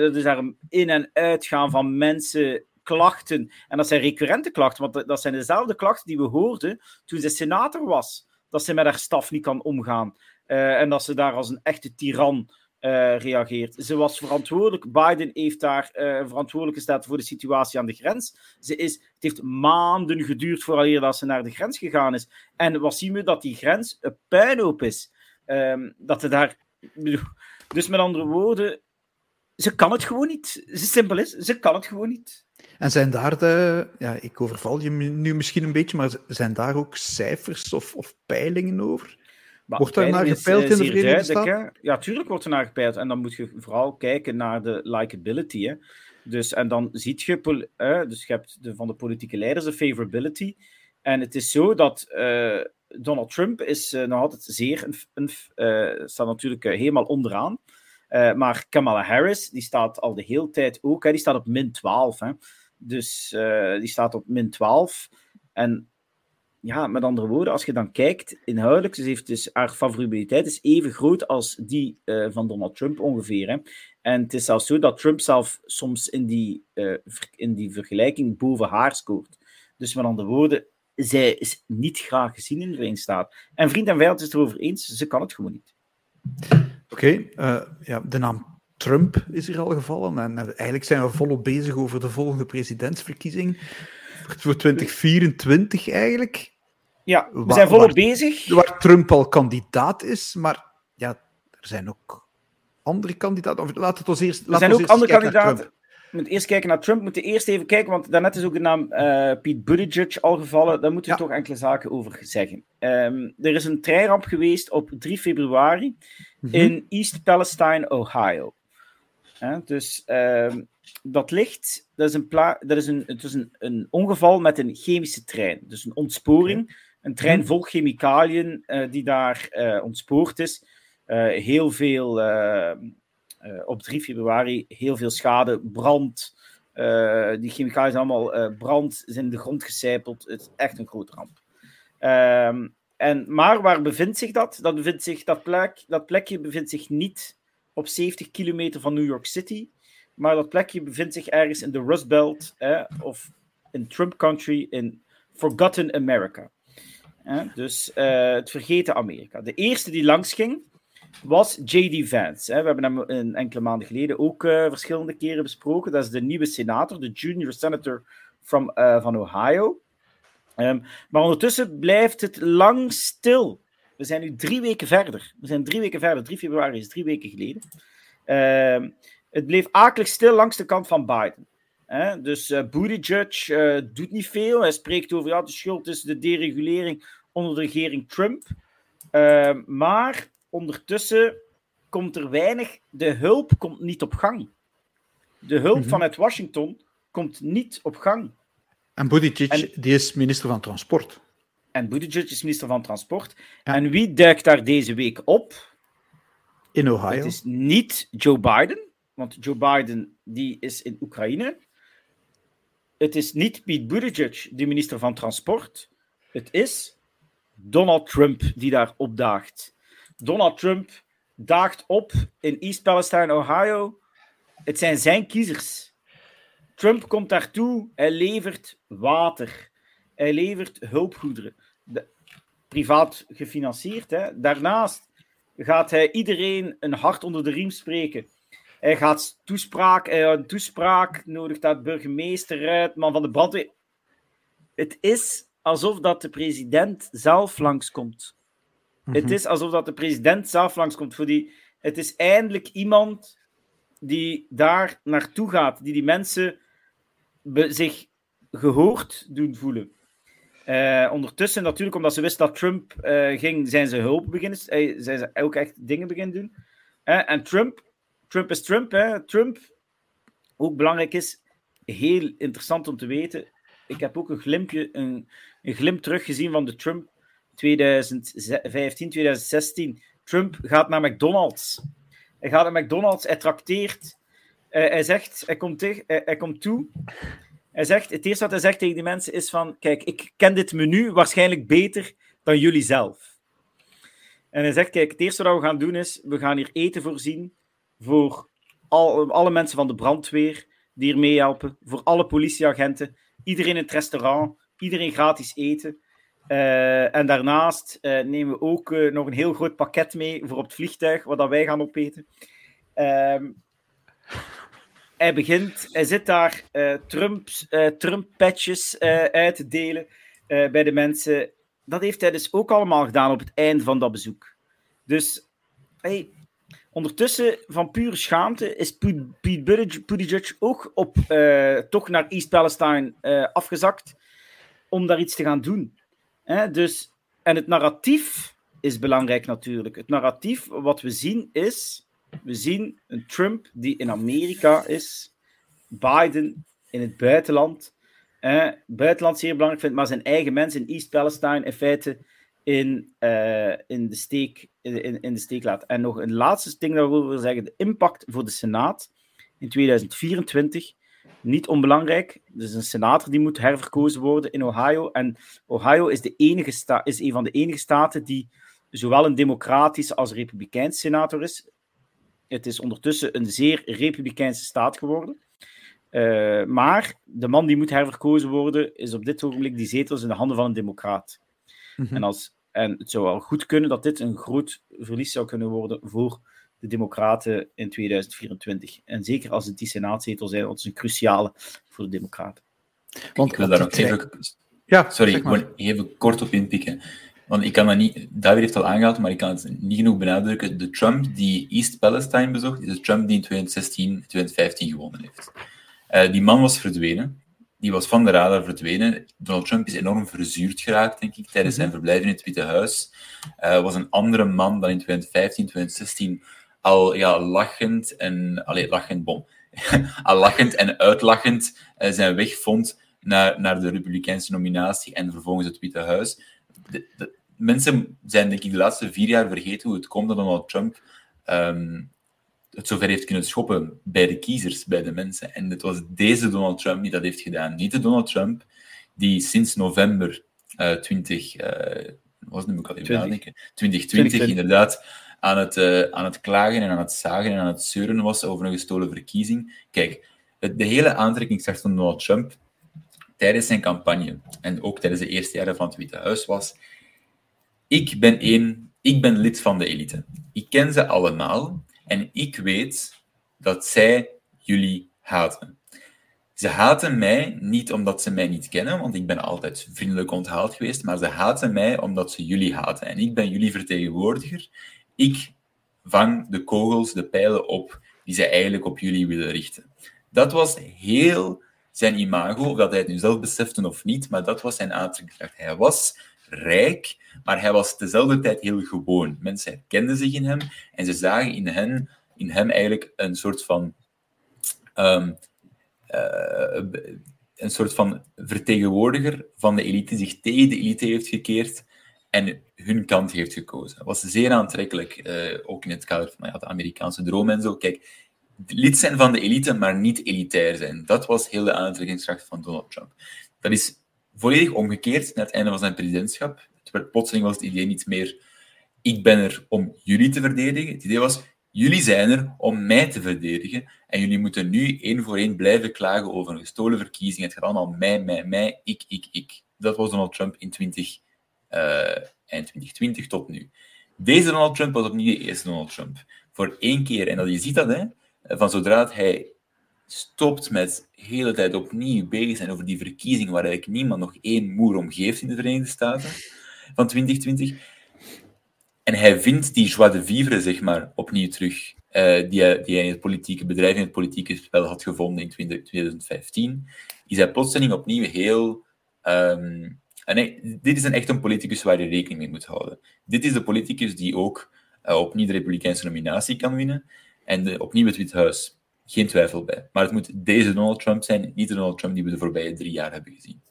dat is daar een in- en uitgaan van mensen klachten. En dat zijn recurrente klachten, want dat zijn dezelfde klachten die we hoorden toen ze senator was. Dat ze met haar staf niet kan omgaan. Uh, en dat ze daar als een echte tiran uh, reageert. Ze was verantwoordelijk. Biden heeft daar uh, verantwoordelijk gesteld voor de situatie aan de grens. Ze is, het heeft maanden geduurd vooraleer dat ze naar de grens gegaan is. En wat zien we? Dat die grens een puinhoop is. Um, dat er daar... Dus met andere woorden, ze kan het gewoon niet. Simpel is, ze kan het gewoon niet. En zijn daar de, ja, ik overval je nu misschien een beetje, maar zijn daar ook cijfers of, of peilingen over? Maar Wordt daar naar is, gepeild eh, in de Verenigde Staten? Ja, tuurlijk wordt er naar gepeild. En dan moet je vooral kijken naar de likability. Hè. Dus, en dan zie je, eh, dus je hebt de, van de politieke leiders de favorability. En het is zo dat eh, Donald Trump is eh, nog altijd zeer, een, een, staat natuurlijk helemaal onderaan. Maar Kamala Harris, die staat al de hele tijd ook, hè, die staat op min 12. Hè. Dus eh, die staat op min 12. En ja, met andere woorden, als je dan kijkt, inhoudelijk, ze heeft dus, haar favorabiliteit is even groot als die eh, van Donald Trump ongeveer. Hè. En het is zelfs zo dat Trump zelf soms in die, eh, in die vergelijking boven haar scoort. Dus met andere woorden, zij is niet graag gezien in de Verenigde Staten. En vriend en vijand is het erover eens, ze kan het gewoon niet. Oké, ja, de naam Trump is hier al gevallen. En eh, eigenlijk zijn we volop bezig over de volgende presidentsverkiezing. Voor 2024 eigenlijk. Ja, we zijn volop bezig. Waar Trump al kandidaat is. Maar ja, er zijn ook andere kandidaten. Of Laat het ons eerst. Er zijn ook andere kandidaten. We moeten eerst kijken naar Trump. We moeten eerst even kijken, want daarnet is ook de naam eh Pete Buttigieg al gevallen. Daar moeten we Ja. toch enkele zaken over zeggen. Ehm, er is een treinramp geweest op 3 februari Mhm. in East Palestine, Ohio. Hè, dus ehm, dat ligt, dat is, een, pla- dat is, een, het is een, een ongeval met een chemische trein. Dus een ontsporing. Een trein Mhm. vol chemicaliën eh, die daar eh, ontspoord is. Eh, heel veel, eh, eh, op 3 februari, heel veel schade, brand. Die chemicaliën zijn allemaal brand, zijn in de grond gecijpeld. Het is echt een grote ramp. Ehm, en, maar waar bevindt zich dat? Dat, bevindt zich, dat, plek, dat plekje bevindt zich niet op 70 kilometer van New York City, maar dat plekje bevindt zich ergens in de Rust Belt of in Trump Country in Forgotten America. Dus eh, het vergeten Amerika. De eerste die langs ging was J.D. Vance. We hebben hem een enkele maanden geleden ook eh, verschillende keren besproken. Dat is de nieuwe senator, de junior senator from, eh, van Ohio. Ehm, maar ondertussen blijft het lang stil. We zijn nu drie weken verder. We zijn drie weken verder. 3 februari is drie weken geleden. Ehm, het bleef akelig stil langs de kant van Biden. Dus eh Buttigieg eh, doet niet veel. Hij spreekt over ja, de schuld is de deregulering onder de regering Trump. Ehm, maar ondertussen komt er weinig. De hulp komt niet op gang. De hulp Mhm. vanuit Washington komt niet op gang. En Buttigieg, En- die is minister van Transport. En Buttigieg is minister van Transport. Ja. En wie duikt daar deze week op? In Ohio. Het is niet Joe Biden, want Joe Biden die is in Oekraïne. Het is niet Pete Buttigieg, de minister van Transport. Het is Donald Trump die daar opdaagt. Donald Trump daagt op in East Palestine, Ohio. Het zijn zijn kiezers. Trump komt daartoe, hij levert water. Hij levert hulpgoederen. De- privaat gefinancierd. Hè. Daarnaast gaat hij iedereen een hart onder de riem spreken. Hij gaat toespraak, een toespraak, nodigt dat burgemeester uit, man van de brandweer. Het is alsof dat de president zelf langskomt. Het is alsof dat de president zelf langskomt. Voor die, het is eindelijk iemand die daar naartoe gaat, die die mensen zich gehoord doen voelen. Eh, ondertussen, natuurlijk, omdat ze wist dat Trump eh, ging, zijn ze hulp beginnen, eh, zijn ze ook echt dingen beginnen doen. En Trump, Trump is Trump, hè. Trump, ook belangrijk is, heel interessant om te weten. Ik heb ook een glimpje, een, glimp teruggezien van de Trump 2015, 2016. Trump gaat naar McDonald's. Hij gaat naar McDonald's, hij trakteert. Hij zegt, hij komt, tegen, hij komt toe. Hij zegt, het eerste wat hij zegt tegen die mensen is van, kijk, ik ken dit menu waarschijnlijk beter dan jullie zelf. En hij zegt, kijk, het eerste wat we gaan doen is, we gaan hier eten voorzien voor al, alle mensen van de brandweer die hier meehelpen, voor alle politieagenten, iedereen in het restaurant, iedereen gratis eten. Eh, en daarnaast eh, nemen we ook eh, nog een heel groot pakket mee voor op het vliegtuig, wat wij gaan opeten. Ehm, hij begint, hij zit daar eh Trumps, eh, Trump-patches eh, uit te delen eh, bij de mensen. Dat heeft hij dus ook allemaal gedaan op het einde van dat bezoek. Dus, hey, Ondertussen, van pure schaamte, is Pete Buttigieg ook op, toch naar East Palestine afgezakt om daar iets te gaan doen. Dus, en het narratief is belangrijk natuurlijk. Het narratief wat we zien is, we zien een Trump die in Amerika is, Biden in het buitenland, eh, buitenland zeer belangrijk vindt, maar zijn eigen mensen in East Palestine in feite in, uh, in, de, steek, in, in de steek laat. En nog een laatste ding dat we willen zeggen, de impact voor de Senaat in 2024 niet onbelangrijk. Dus een senator die moet herverkozen worden in Ohio. En Ohio is, de enige sta is een van de enige staten die zowel een democratische als republikeinse senator is. Het is ondertussen een zeer republikeinse staat geworden. Uh, maar de man die moet herverkozen worden, is op dit ogenblik die zetels in de handen van een democraat. Mhm. en, als, en het zou wel goed kunnen dat dit een groot verlies zou kunnen worden voor de Democraten in 2024. En zeker als het die senaatzetels zijn, want het is een cruciale voor de Democraten. Want, ik wil daar ook even... Ja, Sorry, ik wil even kort op inpikken. Want ik kan dat niet... David heeft al aangehaald, maar ik kan het niet genoeg benadrukken. De Trump die East Palestine bezocht, is de Trump die in 2016, 2015 gewonnen heeft. Uh, die man was verdwenen die was van de radar verdwenen. Donald Trump is enorm verzuurd geraakt, denk ik, tijdens zijn mhm. verblijf in het Witte Huis. Uh, was een andere man dan in 2015, 2016 al ja, lachend en... Allee, lachend, bom. <laughs> al lachend en uitlachend uh, zijn weg vond naar, naar de Republikeinse nominatie en vervolgens het Witte Huis. De, de, mensen zijn, denk ik, de laatste vier jaar vergeten hoe het komt dat Donald Trump um, het zover heeft kunnen schoppen bij de kiezers, bij de mensen. En het was deze Donald Trump die dat heeft gedaan. Niet de Donald Trump die sinds november uh, 20, uh, was het nu ook al even nadenken, 2020 inderdaad aan het, uh, aan het klagen en aan het zagen en aan het zeuren was over een gestolen verkiezing. Kijk, het, de hele aantrekkingskracht van Donald Trump tijdens zijn campagne en ook tijdens de eerste jaren van het Witte Huis was ik ben, één, ik ben lid van de elite. Ik ken ze allemaal. En ik weet dat zij jullie haten. Ze haten mij niet omdat ze mij niet kennen, want ik ben altijd vriendelijk onthaald geweest, maar ze haten mij omdat ze jullie haten. En ik ben jullie vertegenwoordiger. Ik vang de kogels, de pijlen op die zij eigenlijk op jullie willen richten. Dat was heel zijn imago, of dat hij het nu zelf besefte of niet, maar dat was zijn aantrekkingskracht. Hij was rijk, maar hij was tezelfde tijd heel gewoon. Mensen herkenden zich in hem en ze zagen in, hen, in hem eigenlijk een soort van, um, uh, een soort van vertegenwoordiger van de elite, die zich tegen de elite heeft gekeerd en hun kant heeft gekozen. Dat was zeer aantrekkelijk, uh, ook in het kader van ja, de Amerikaanse droom en zo. Kijk, lid zijn van de elite, maar niet elitair zijn. Dat was heel de aantrekkingskracht van Donald Trump. Dat is volledig omgekeerd naar het einde van zijn presidentschap. Werd plotseling was het idee niet meer ik ben er om jullie te verdedigen. Het idee was jullie zijn er om mij te verdedigen en jullie moeten nu één voor één blijven klagen over een gestolen verkiezing. Het gaat allemaal mij, mij, mij, ik, ik, ik. Dat was Donald Trump in 20, uh, eh, eind 2020 tot nu. Deze Donald Trump was opnieuw de eerste Donald Trump. Voor één keer. En dat, je ziet dat, hè, van zodra hij stopt met de hele tijd opnieuw bezig zijn over die verkiezing waar eigenlijk niemand nog één moer om geeft in de Verenigde Staten van 2020. En hij vindt die joie de vivre, zeg maar, opnieuw terug, uh, die, hij, die in het politieke bedrijf, in het politieke spel had gevonden in 2015. Is hij plotseling opnieuw heel... Um, nee, dit is een echt een politicus waar je rekening mee moet houden. Dit is de politicus die ook uh, opnieuw de Republikeinse nominatie kan winnen en de, opnieuw het Wit Huis geen twijfel bij. Maar het moet deze Donald Trump zijn, niet de Donald Trump die we de voorbije drie jaar hebben gezien.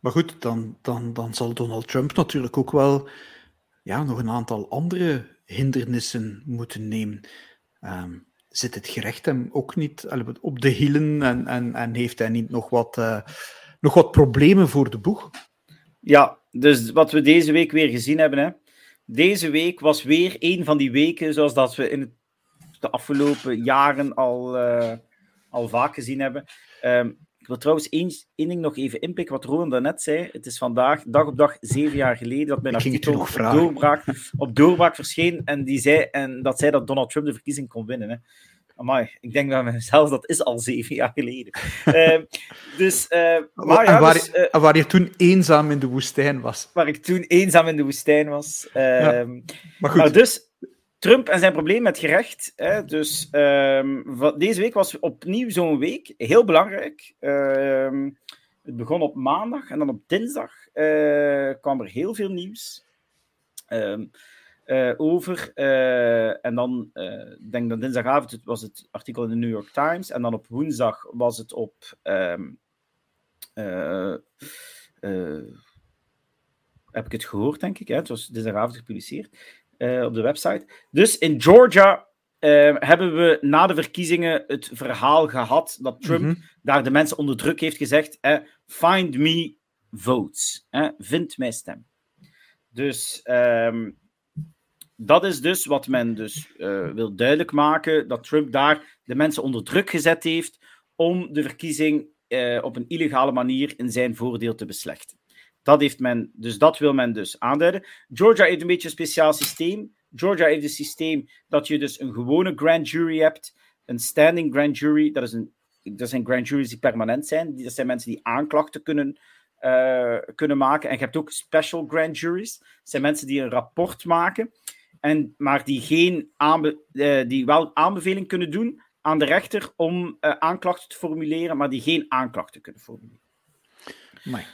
Maar goed, dan, dan, dan zal Donald Trump natuurlijk ook wel ja, nog een aantal andere hindernissen moeten nemen. Um, zit het gerecht hem ook niet op de hielen en, en, en heeft hij niet nog wat, uh, nog wat problemen voor de boeg? Ja, dus wat we deze week weer gezien hebben. Hè. Deze week was weer een van die weken zoals dat we in het de afgelopen jaren al, uh, al vaak gezien hebben. Um, ik wil trouwens één, één ding nog even inpikken wat Roland daarnet zei. Het is vandaag, dag op dag, zeven jaar geleden, dat mijn artikel op doorbraak, op doorbraak verscheen. En, die zei, en dat zei dat Donald Trump de verkiezing kon winnen. Hè. Amai, ik denk bij mezelf, dat is al zeven jaar geleden. uh, <laughs> dus, uh, maar ja, waar, dus, uh, waar je toen eenzaam in de woestijn was. Waar ik toen eenzaam in de woestijn was. Ja. Ehm, maar goed. Maar dus, Trump en zijn probleem met gerecht. Hè, dus ehm, deze week was opnieuw zo'n week. Heel belangrijk. Ehm, het begon op maandag en dan op dinsdag uh, kwam er heel veel nieuws um, uh, over. Uh, en dan, ik denk dat dinsdagavond was het artikel in de New York Times. En dan op woensdag was het op. heb ik het gehoord, denk ik. Hè? Het was dinsdagavond gepubliceerd op de website. Dus in Georgia uh, hebben we na de verkiezingen het verhaal gehad dat Trump mm -hmm. daar de mensen onder druk heeft gezegd: eh, find me votes. Eh, vind mijn stem. Dus um, dat is dus wat men dus uh, wil duidelijk maken: dat Trump daar de mensen onder druk gezet heeft om de verkiezing uh, op een illegale manier in zijn voordeel te beslechten. Dat heeft men, dus dat wil men dus aanduiden. Georgia heeft een beetje een speciaal systeem. Georgia heeft een systeem dat je dus een gewone grand jury hebt, een standing grand jury. Dat, is een, dat zijn grand juries die permanent zijn. Dat zijn mensen die aanklachten kunnen, uh, kunnen maken. En je hebt ook special grand juries. Dat zijn mensen die een rapport maken, en, maar die, geen aanbe, uh, die wel aanbeveling kunnen doen aan de rechter om uh, aanklachten te formuleren, maar die geen aanklachten kunnen formuleren.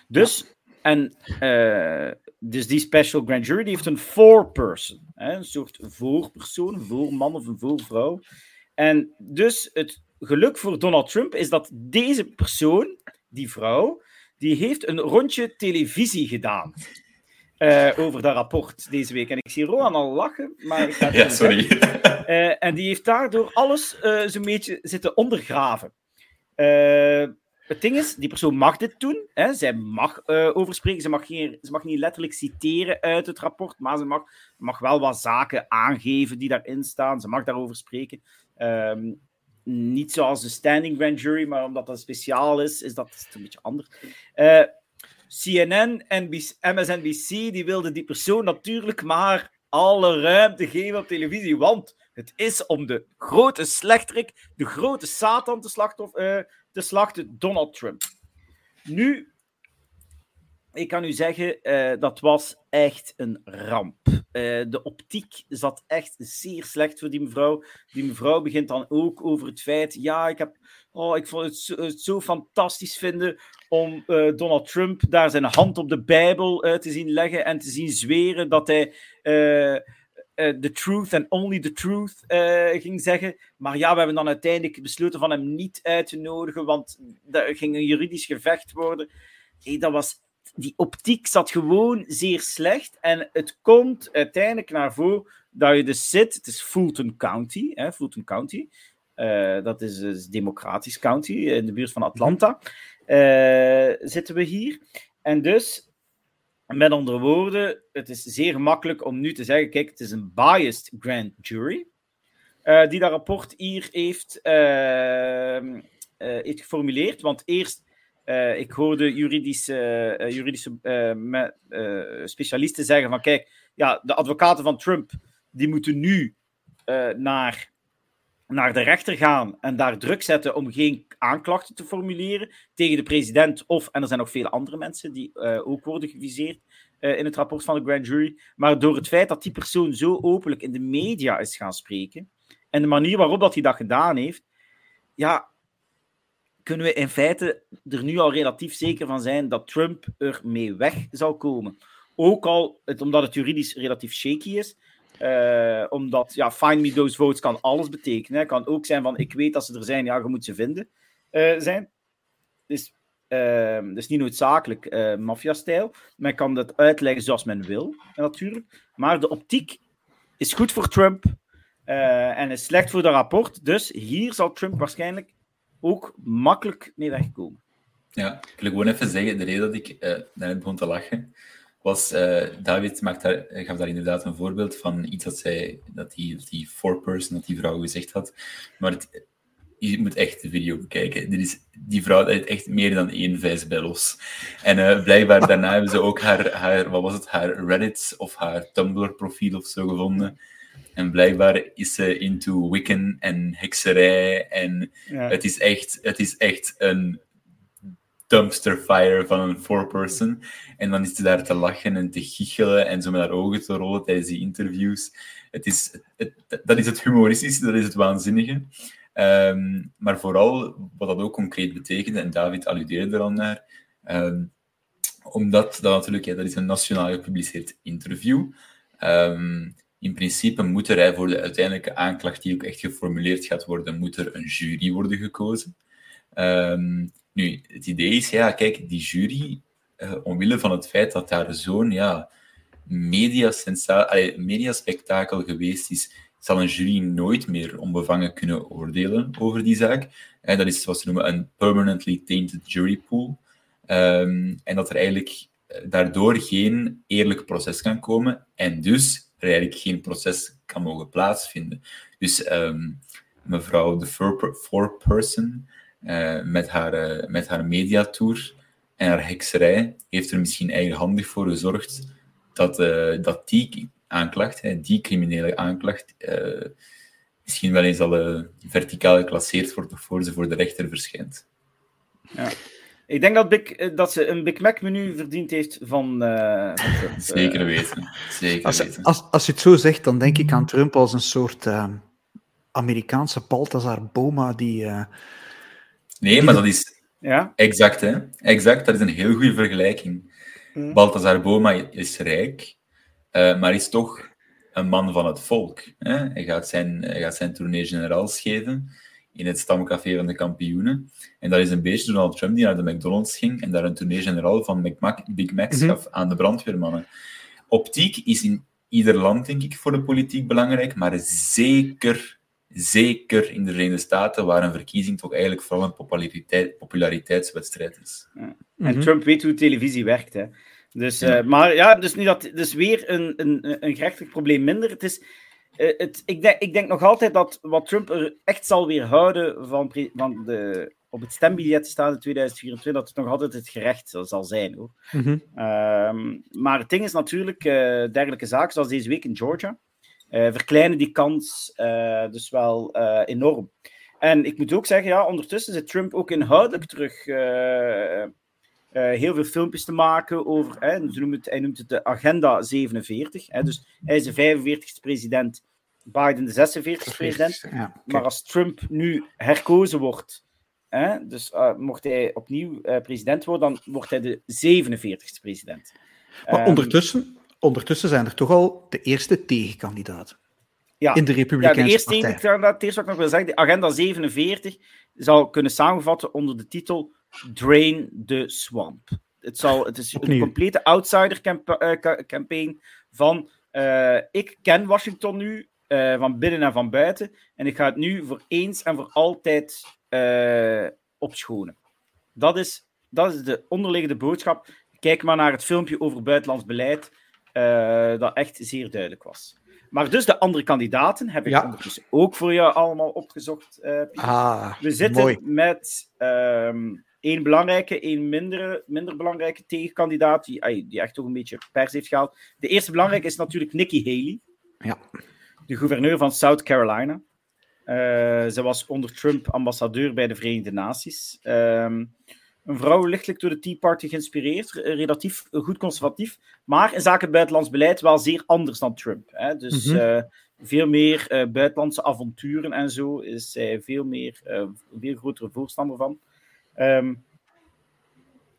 Dus, en uh, dus die special grand jury die heeft een four-person, een soort voorpersoon, een voorman of een voorvrouw. En dus het geluk voor Donald Trump is dat deze persoon, die vrouw, die heeft een rondje televisie gedaan. Uh, over dat rapport deze week. En ik zie Rohan al lachen, maar ik ga Ja, sorry. Uh, en die heeft daardoor alles zo'n beetje zitten ondergraven. Het ding is, die persoon mag dit doen. Hè? Zij mag uh, overspreken. Ze mag, geen, ze mag niet letterlijk citeren uit het rapport, maar ze mag, mag wel wat zaken aangeven die daarin staan. Ze mag daarover spreken. Um, niet zoals de standing grand jury, maar omdat dat speciaal is, is dat een beetje anders. Uh, CNN en MSNBC die wilden die persoon natuurlijk maar alle ruimte geven op televisie, want het is om de grote slechterik, de grote Satan te, slachtoffer, uh, te slachten, Donald Trump. Nu, ik kan u zeggen, uh, dat was echt een ramp. Uh, de optiek zat echt zeer slecht voor die mevrouw. Die mevrouw begint dan ook over het feit, ja, ik heb, oh, ik vond het zo, fantastisch vinden om uh, Donald Trump daar zijn hand op de Bijbel uh, te zien leggen en te zien zweren dat hij the truth and only the truth ging zeggen. Maar ja, we hebben dan uiteindelijk besloten van hem niet uit te nodigen, want er ging een juridisch gevecht worden. Dat was, die optiek zat gewoon zeer slecht en het komt uiteindelijk naar voren dat je dus zit, het is Fulton County, hè, Fulton County, dat is, is Democratisch County in de buurt van Atlanta. Uh, zitten we hier. En dus, met andere woorden, het is zeer makkelijk om nu te zeggen: kijk, het is een biased grand jury. Uh, die dat rapport hier heeft, uh, heeft geformuleerd. Want eerst, ik hoorde juridische, juridische specialisten zeggen: van kijk, ja, de advocaten van Trump die moeten nu naar naar de rechter gaan en daar druk zetten om geen aanklachten te formuleren tegen de president of, en er zijn nog vele andere mensen die uh, ook worden geviseerd uh, in het rapport van de grand jury, maar door het feit dat die persoon zo openlijk in de media is gaan spreken en de manier waarop dat hij dat gedaan heeft, ja, kunnen we in feite er nu al relatief zeker van zijn dat Trump er mee weg zal komen. Ook al, omdat het juridisch relatief shaky is, uh, omdat, ja, find me those votes kan alles betekenen. Het kan ook zijn van, ik weet dat ze er zijn, ja, je moet ze vinden uh, zijn. Dus, dus niet noodzakelijk uh, maffia-stijl. Men kan dat uitleggen zoals men wil, natuurlijk. Maar de optiek is goed voor Trump en is slecht voor dat rapport. Dus hier zal Trump waarschijnlijk ook makkelijk mee wegkomen. Ja, ik wil gewoon even zeggen, de reden dat ik net begon te lachen, was, uh, David maakt daar, gaf daar inderdaad een voorbeeld van iets dat, zij, dat die, die four-person, dat die vrouw gezegd had. Maar het, je moet echt de video bekijken. Dit is, die vrouw heeft echt meer dan één vijs bij los. En uh, blijkbaar daarna hebben ze ook haar, haar, wat was het, haar Reddit of haar Tumblr profiel of zo gevonden. En blijkbaar is ze into Wiccan en hekserij. En ja. het, is echt, het is echt een dumpster fire van een four-person. En dan is ze daar te lachen en te giechelen en zo met haar ogen te rollen tijdens die interviews. Het is, het, dat is het humoristische, dat is het waanzinnige. Ehm, maar vooral wat dat ook concreet betekende, en David alludeerde er al naar, ehm, omdat dat natuurlijk, ja, dat is een nationaal gepubliceerd interview. Um, in principe moet er voor de uiteindelijke aanklacht die ook echt geformuleerd gaat worden, moet er een jury worden gekozen. Nu, het idee is, ja, kijk, die jury, uh, omwille van het feit dat daar zo'n ja, mediaspectakel geweest is, zal een jury nooit meer onbevangen kunnen oordelen over die zaak. En dat is wat ze noemen een permanently tainted jury pool. Ehm, en dat er eigenlijk eh, daardoor geen eerlijk proces kan komen en dus eigenlijk geen proces kan mogen plaatsvinden. Dus ehm, mevrouw de four-person uh, met, haar, uh, met haar mediatour en haar hekserij heeft er misschien eigenhandig voor gezorgd dat, dat die aanklacht, hè, die criminele aanklacht, uh, misschien wel eens al uh, verticaal geclasseerd wordt voor ze voor de rechter verschijnt. Ja. Ik denk dat, Big, eh, dat ze een Big Mac-menu verdiend heeft van, uh. <laughs> Zeker weten. Zeker als, weten. Als, als je het zo zegt, dan denk ik aan Trump als een soort uh, Amerikaanse Balthazar Boma die... Uh, nee, maar dat is ja? exact, hè. Exact, dat is een heel goede vergelijking. Hmm. Balthazar Boma is rijk, uh, maar is toch een man van het volk. Hè? Hij, gaat zijn, hij gaat zijn tournee generaals geven in het stamcafé van de kampioenen. En dat is een beetje Donald Trump die naar de McDonald's ging en daar een tournee generaal van McMac, Big Macs gaf mm aan de brandweermannen. Optiek is in ieder land, denk ik, voor de politiek belangrijk, maar zeker, zeker in de Verenigde Staten, waar een verkiezing toch eigenlijk vooral een populariteit, populariteitswedstrijd is. Ja. En mm Trump weet hoe televisie werkt, hè. Dus, uh, maar ja, dus nu dat dus weer een, een, een gerechtelijk probleem minder. Het is, uh, het, ik, denk, ik denk nog altijd dat wat Trump er echt zal weerhouden van, van de, op het stembiljet te staan in 2024, dat het nog altijd het gerecht zal zijn. Hoor. Mm -hmm. uh, maar het ding is natuurlijk, uh, dergelijke zaken zoals deze week in Georgia, verkleinen die kans dus wel enorm. En ik moet ook zeggen, ja, ondertussen zit Trump ook inhoudelijk terug uh, heel veel filmpjes te maken over, hè, noemt het, hij noemt het de Agenda 47. Hè, dus hij is de 45ste president, Biden de 46ste president. Ja, okay. Maar als Trump nu herkozen wordt, hè, dus uh, mocht hij opnieuw uh, president worden, dan wordt hij de 47ste president. Maar um, ondertussen, ondertussen zijn er toch al de eerste tegenkandidaten. Ja, in de Republikeinse ja, de eerste tegenkandidaat, het eerste wat ik nog wil zeggen, de Agenda 47 zou kunnen samenvatten onder de titel Drain the Swamp. Het, zal, het is Opnieuw. een complete outsider-campaign van uh, ik ken Washington nu uh, van binnen en van buiten en ik ga het nu voor eens en voor altijd opschonen. Dat is, dat is de onderliggende boodschap. Kijk maar naar het filmpje over buitenlands beleid, dat echt zeer duidelijk was. Maar dus de andere kandidaten heb ik Ja. ondertussen ook voor jou allemaal opgezocht. eh. Ah, We zitten mooi. met ehm één belangrijke, één minder, minder belangrijke tegenkandidaat, die, die echt toch een beetje pers heeft gehaald. De eerste belangrijke is natuurlijk Nikki Haley, Ja. de gouverneur van South Carolina. Eh, ze was onder Trump ambassadeur bij de Verenigde Naties. Ehm, een vrouw lichtelijk door de Tea Party geïnspireerd, re- relatief goed conservatief, maar in zaken buitenlands beleid wel zeer anders dan Trump. Hè? Dus Mhm. eh, veel meer eh, buitenlandse avonturen en zo is zij veel meer, eh, een veel grotere voorstander van. Ehm,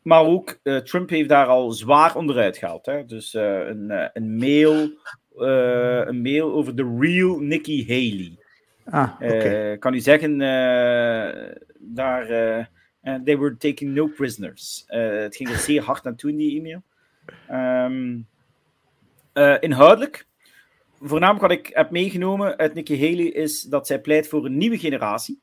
maar ook eh, Trump heeft daar al zwaar onderuit gehaald. Hè? Dus eh, een, eh, een, mail, eh, een mail over de real Nikki Haley. Ah. Eh, kan u zeggen, eh, daar, eh, eh, they were taking no prisoners. Eh, het ging er zeer hard aan toe in die e-mail. Ehm, eh, inhoudelijk, voornamelijk wat ik heb meegenomen uit Nikki Haley is dat zij pleit voor een nieuwe generatie.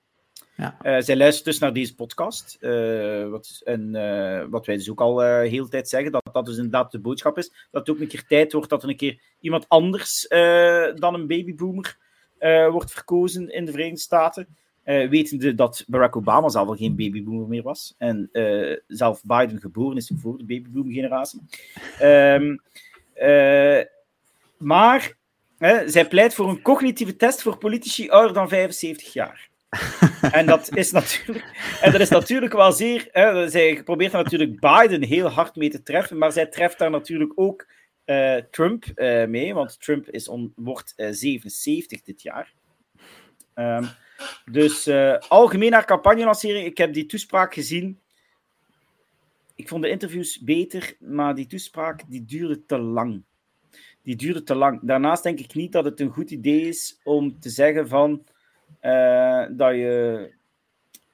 Ja. Eh, zij luistert dus naar deze podcast. eh, wat, en, eh, wat wij dus ook al eh heel de tijd zeggen, dat dat dus inderdaad de boodschap is. Dat het ook een keer tijd wordt dat er een keer iemand anders eh, dan een babyboomer eh, wordt verkozen in de Verenigde Staten. Eh, wetende dat Barack Obama zelf al geen babyboomer meer was. En eh, zelf Biden geboren is voor de babyboomer-generatie. Ehm, eh, maar hè, zij pleit voor een cognitieve test voor politici ouder dan 75 jaar. en, dat is natuurlijk, en dat is natuurlijk wel zeer. Hè, zij probeert natuurlijk Biden heel hard mee te treffen, maar zij treft daar natuurlijk ook uh, Trump uh, mee, want Trump is on, wordt uh, 77 dit jaar. Um, dus algemeen naar campagne-lancering, ik heb die toespraak gezien. Ik vond de interviews beter, maar die toespraak die duurde te lang. Die duurde te lang. Daarnaast denk ik niet dat het een goed idee is om te zeggen van dat je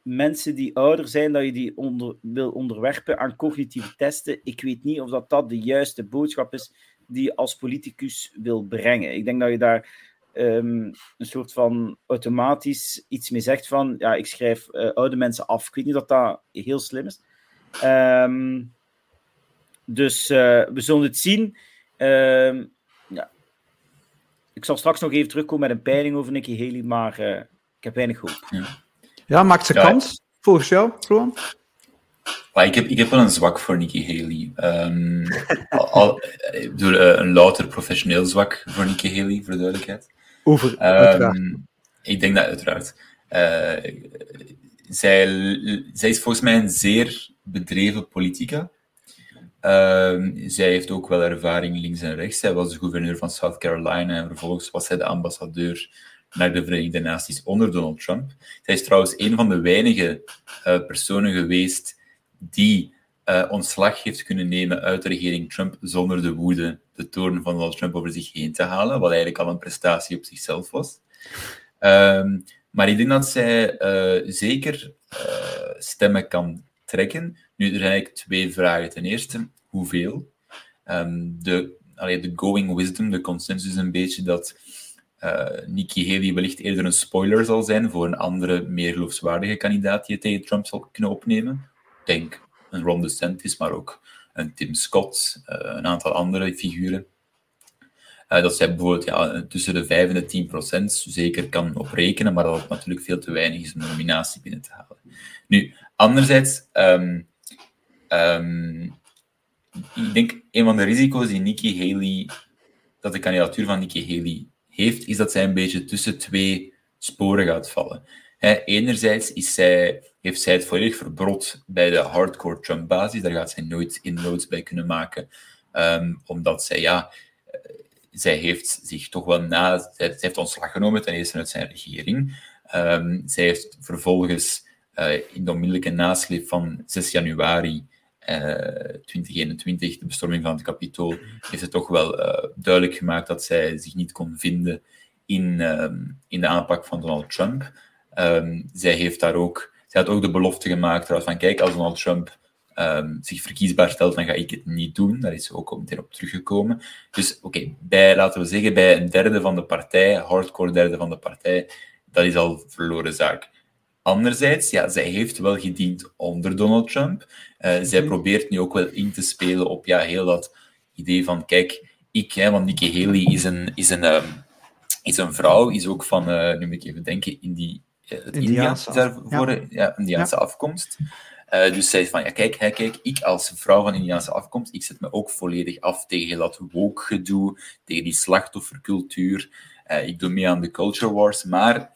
mensen die ouder zijn, dat je die onder, wil onderwerpen aan cognitieve testen. Ik weet niet of dat, dat de juiste boodschap is die je als politicus wil brengen. Ik denk dat je daar um, een soort van automatisch iets mee zegt van, ja, ik schrijf uh, oude mensen af. Ik weet niet of dat heel slim is. Um, dus uh, we zullen het zien. Um, ja. Ik zal straks nog even terugkomen met een peiling over Nikki Haley, maar uh, ik heb weinig hoop. Ja. Ja, maakt ze kans volgens jou? Maar ik, heb, ik heb wel een zwak voor Nikki Haley. <laughs> Um, al, ik bedoel, een louter professioneel zwak voor Nikki Haley, voor de duidelijkheid. Over, um, Ik denk dat uiteraard. Uh, zij, zij is volgens mij een zeer bedreven politica. Um, zij heeft ook wel ervaring links en rechts. Zij was de gouverneur van South Carolina en vervolgens was zij de ambassadeur naar de Verenigde Naties onder Donald Trump. Zij is trouwens een van de weinige uh, personen geweest die uh, ontslag heeft kunnen nemen uit de regering Trump zonder de woede, de toorn van Donald Trump over zich heen te halen, wat eigenlijk al een prestatie op zichzelf was. Um, maar ik denk dat zij uh, zeker stemmen kan trekken. Nu, er zijn eigenlijk twee vragen. Ten eerste, hoeveel? Um, de, allee, de going wisdom, de consensus een beetje dat uh, Nikki Haley wellicht eerder een spoiler zal zijn voor een andere, meer geloofswaardige kandidaat die het tegen Trump zal kunnen opnemen. Denk een Ron DeSantis, maar ook een Tim Scott, uh, een aantal andere figuren. Uh, dat zij bijvoorbeeld ja, tussen de 5 en de 10 procent zeker kan oprekenen, maar dat het natuurlijk veel te weinig is om een nominatie binnen te halen. Nu, anderzijds, um, um, ik denk een van de risico's die Nikki Haley, dat de kandidatuur van Nikki Haley heeft, is dat zij een beetje tussen twee sporen gaat vallen. Enerzijds is zij, heeft zij het volledig verbrod bij de hardcore Trump-basis. Daar gaat zij nooit inroads bij kunnen maken. Um, omdat zij, ja, eh, zij heeft zich toch wel na... Zij, heeft ontslag genomen ten eerste uit zijn regering. Um, zij heeft vervolgens uh, in de onmiddellijke nasleep van 6 januari 2021, eh, de bestorming van het kapitool, heeft het toch wel duidelijk gemaakt dat zij zich niet kon vinden in, um, in de aanpak van Donald Trump. Um, zij heeft daar ook, zij had ook de belofte gemaakt van kijk, als Donald Trump um, zich verkiesbaar stelt, dan ga ik het niet doen. Daar is ze ook meteen op teruggekomen. Dus oké, okay, bij, laten we zeggen, bij een derde van de partij, hardcore derde van de partij, dat is al verloren zaak. Anderzijds, ja, zij heeft wel gediend onder Donald Trump. Uh, zij mhm. probeert nu ook wel in te spelen op ja, heel dat idee van, kijk, ik, hè, want Nikki Haley is een, is een, um, is een vrouw, is ook van, uh, nu moet ik even denken, in die, uh, Indiaanse daarvoor, ja. Indiaanse afkomst. Uh, dus zij van, ja, kijk, hè, kijk, ik als vrouw van Indiaanse afkomst, ik zet me ook volledig af tegen dat woke gedoe, tegen die slachtoffercultuur. Uh, ik doe mee aan de culture wars, maar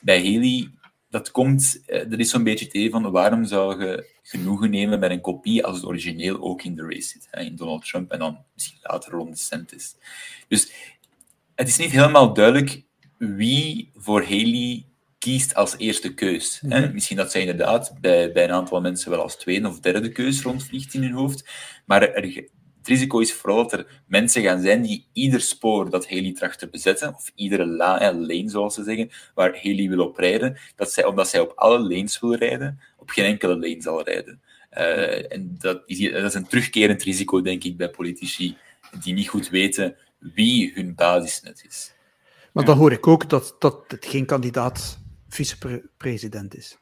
bij Haley dat komt, er eh, is zo'n beetje het idee van waarom zou je genoegen nemen met een kopie als het origineel ook in de race zit, hè, in Donald Trump en dan misschien later Ron DeSantis. Dus het is niet helemaal duidelijk wie voor Haley kiest als eerste keus. Hè. Mhm. Misschien dat zij inderdaad bij, bij een aantal mensen wel als tweede of derde keus rondvliegt in hun hoofd, maar er, het risico is vooral dat er mensen gaan zijn die ieder spoor dat Haley tracht te bezetten, of iedere la, lane, zoals ze zeggen, waar Haley wil op rijden, dat zij, omdat zij op alle lanes wil rijden, op geen enkele lane zal rijden. Uh, en dat is, dat is een terugkerend risico, denk ik, bij politici die niet goed weten wie hun basisnet is. Maar dan hoor ik ook dat, dat het geen kandidaat vicepresident is.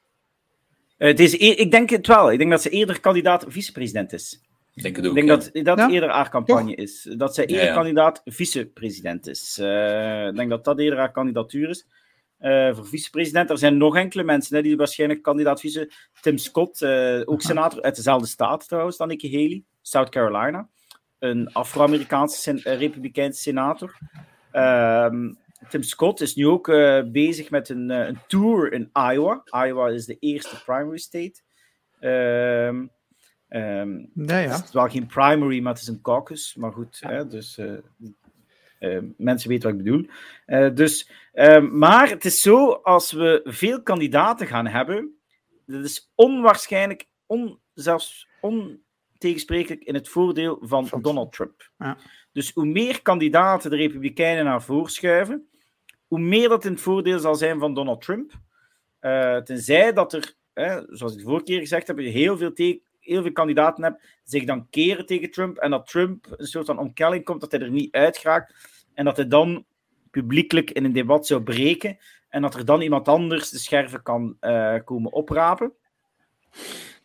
Uh, het is. E- ik denk het wel. Ik denk dat ze eerder kandidaat vicepresident is. Ik denk, het ook, ik denk dat dat ja? eerder haar campagne is. Dat zij eerder ja, ja. kandidaat vicepresident is. Uh, ik denk dat dat eerder haar kandidatuur is. Uh, voor vicepresident. Er zijn nog enkele mensen hè, die waarschijnlijk kandidaat vice. Tim Scott, uh, ook senator uit dezelfde staat trouwens dan Nikki Haley, South Carolina. Een Afro-Amerikaanse sen republikeinse senator. Uh, Tim Scott is nu ook uh, bezig met een, uh, een, tour in Iowa. Iowa is de eerste primary state. Um, um, ja, ja. Het is wel geen primary, maar het is een caucus. Maar goed, ja. hè, dus uh, mensen weten wat ik bedoel. dus, ehm, maar het is zo, als we veel kandidaten gaan hebben, dat is onwaarschijnlijk, on, zelfs ontegensprekelijk in het voordeel van, van Donald Trump. Ja. Dus hoe meer kandidaten de Republikeinen naar voren schuiven, hoe meer dat in het voordeel zal zijn van Donald Trump. Uh, tenzij dat er, zoals ik de vorige keer gezegd heb, heel veel, heel veel kandidaten hebt zich dan keren tegen Trump en dat Trump een soort van omkelling komt, dat hij er niet uit geraakt en dat hij dan publiekelijk in een debat zou breken en dat er dan iemand anders de scherven kan uh, komen oprapen.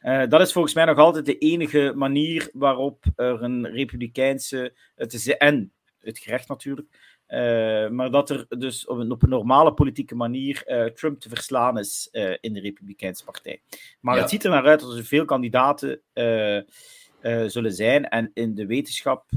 Uh, dat is volgens mij nog altijd de enige manier waarop er een republikeinse, het is, en het gerecht natuurlijk, uh, maar dat er dus op een, op een normale politieke manier uh, Trump te verslaan is in de Republikeinse Partij. Maar ja. het ziet er naar uit dat er veel kandidaten zullen zijn en in de wetenschap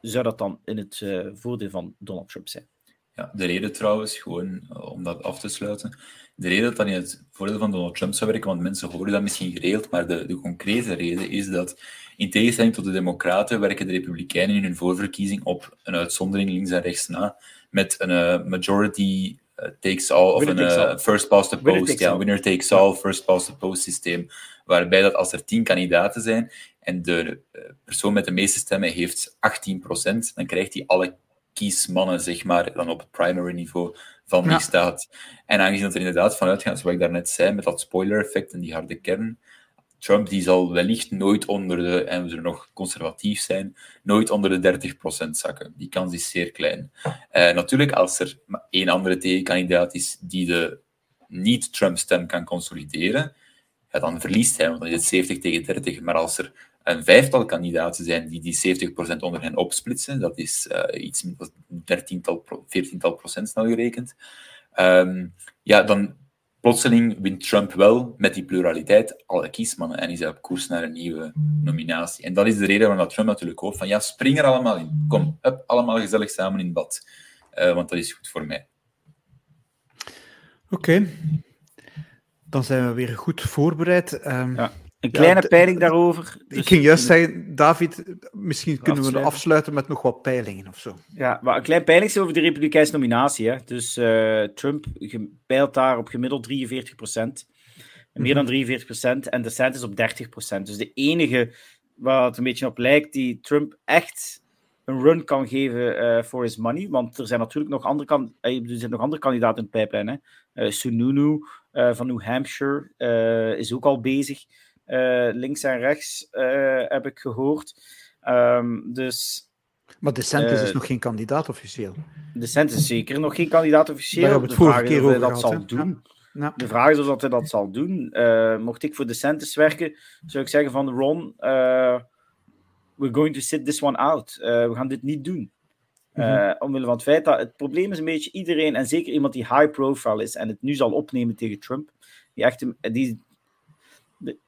zou dat dan in het voordeel van Donald Trump zijn. Ja, de reden trouwens, gewoon om dat af te sluiten, de reden dat dat in het voordeel van Donald Trump zou werken, want mensen horen dat misschien geregeld, maar de, de concrete reden is dat, in tegenstelling tot de Democraten, werken de Republikeinen in hun voorverkiezing op een uitzondering links en rechts na, met een uh, majority uh, takes all, of een uh, first past the post, ja, winner takes all, first past the post systeem, waarbij dat als er tien kandidaten zijn en de persoon met de meeste stemmen heeft 18%, dan krijgt hij alle kiesmannen, zeg maar, dan op het primary niveau van die staat. En aangezien dat er inderdaad vanuit gaat, zoals ik daarnet zei, met dat spoiler-effect en die harde kern, Trump die zal wellicht nooit onder de, en we zullen nog conservatief zijn, nooit onder de 30% zakken. Die kans is zeer klein. Uh, natuurlijk, als er één andere tegenkandidaat is die de niet-Trump-stem kan consolideren, ja, dan verliest hij, want dan is het 70 tegen 30. Maar als er een vijftal kandidaten zijn die die 70% onder hen opsplitsen. Dat is uh, iets met 13tal, 14tal procent snel gerekend. Um, ja, dan plotseling wint Trump wel met die pluraliteit alle kiesmannen en is hij op koers naar een nieuwe nominatie. En dat is de reden waarom Trump natuurlijk hoopt van ja, spring er allemaal in. Kom, up, allemaal gezellig samen in bad. Uh, want dat is goed voor mij. Oké. Okay. Dan zijn we weer goed voorbereid. Um, ja. Een kleine ja, peiling daarover. Dus ik ging juist zeggen, David, misschien kunnen afsluiten. we afsluiten met nog wat peilingen of zo. Ja, maar een klein peiling over de Republikeinse nominatie. Hè. Dus uh, Trump peilt daar op gemiddeld 43 procent. Meer dan 43 procent. En DeSantis op 30 procent. Dus de enige waar het een beetje op lijkt, die Trump echt een run kan geven voor uh, his money. Want er zijn natuurlijk nog andere, kan er zijn nog andere kandidaten in de pijplijn. Hè. Uh, Sununu van New Hampshire is ook al bezig. Uh, links en rechts uh, heb ik gehoord. Um, dus, maar DeSantis uh, is nog geen kandidaat officieel. DeSantis is zeker nog geen kandidaat officieel. De vraag is of hij dat zal doen. Ja. De vraag is of hij dat zal doen. mocht ik voor DeSantis werken, zou ik zeggen van Ron, we're going to sit this one out. we gaan dit niet doen. Uh, mm-hmm. Omwille van het feit dat het probleem is een beetje iedereen, en zeker iemand die high profile is en het nu zal opnemen tegen Trump, die, echt, die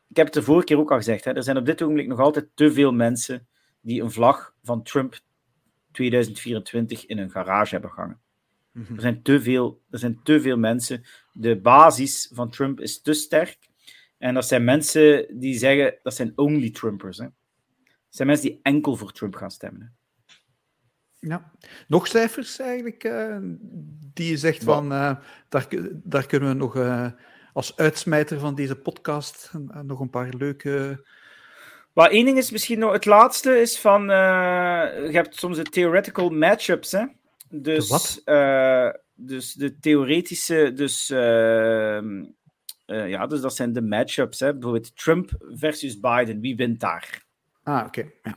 ik heb het de vorige keer ook al gezegd, hè, er zijn op dit ogenblik nog altijd te veel mensen die een vlag van Trump 2024 in hun garage hebben hangen. Mhm. Er, zijn te veel, er zijn te veel mensen. De basis van Trump is te sterk. En dat zijn mensen die zeggen, dat zijn only Trumpers. Hè. Dat zijn mensen die enkel voor Trump gaan stemmen. Hè. Ja. Nog cijfers eigenlijk, uh, die je zegt van, uh, daar, daar kunnen we nog... Uh, als uitsmijter van deze podcast nog een paar leuke. Maar één ding is misschien nog het laatste is van. Uh, je hebt soms de theoretical matchups, hè? Dus, wat? Uh, dus de theoretische. Dus, uh, ja, dus dat zijn de matchups. Hè? Bijvoorbeeld Trump versus Biden. Wie wint daar? Ah, oké. Okay.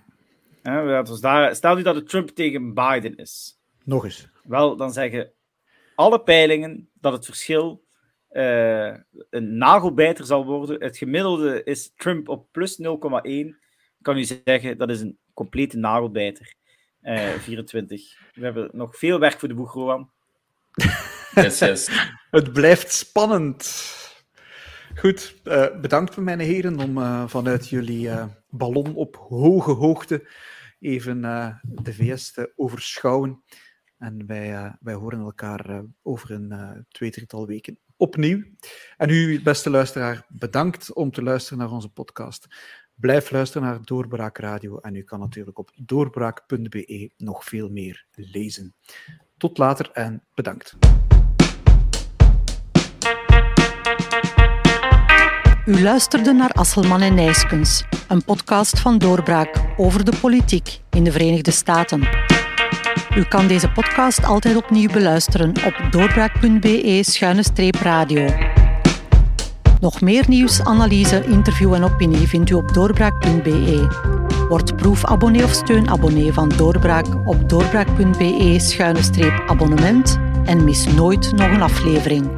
Ja. daar, stel nu dat het Trump tegen Biden is. Nog eens. Wel, dan zeggen alle peilingen dat het verschil uh, een nagelbijter zal worden. Het gemiddelde is Trump op plus 0,1. Kan u zeggen, dat is een complete nagelbijter. Uh, eh, 24. We hebben nog veel werk voor de boeg, Rowan. Yes, yes. <laughs> Het blijft spannend. Goed, uh, bedankt mijn heren om uh, vanuit jullie ballon op hoge hoogte even de VS te overschouwen. En wij, wij horen elkaar over een twee, drietal weken opnieuw. En u, beste luisteraar, bedankt om te luisteren naar onze podcast. Blijf luisteren naar Doorbraak Radio en u kan natuurlijk op doorbraak.be nog veel meer lezen. Tot later en bedankt. U luisterde naar Asselman en Nijskens, een podcast van Doorbraak over de politiek in de Verenigde Staten. U kan deze podcast altijd opnieuw beluisteren op doorbraak.be-radio. Nog meer nieuws, analyse, interview en opinie vindt u op doorbraak.be. Word proefabonnee of steunabonnee van Doorbraak op doorbraak.be-abonnement en mis nooit nog een aflevering.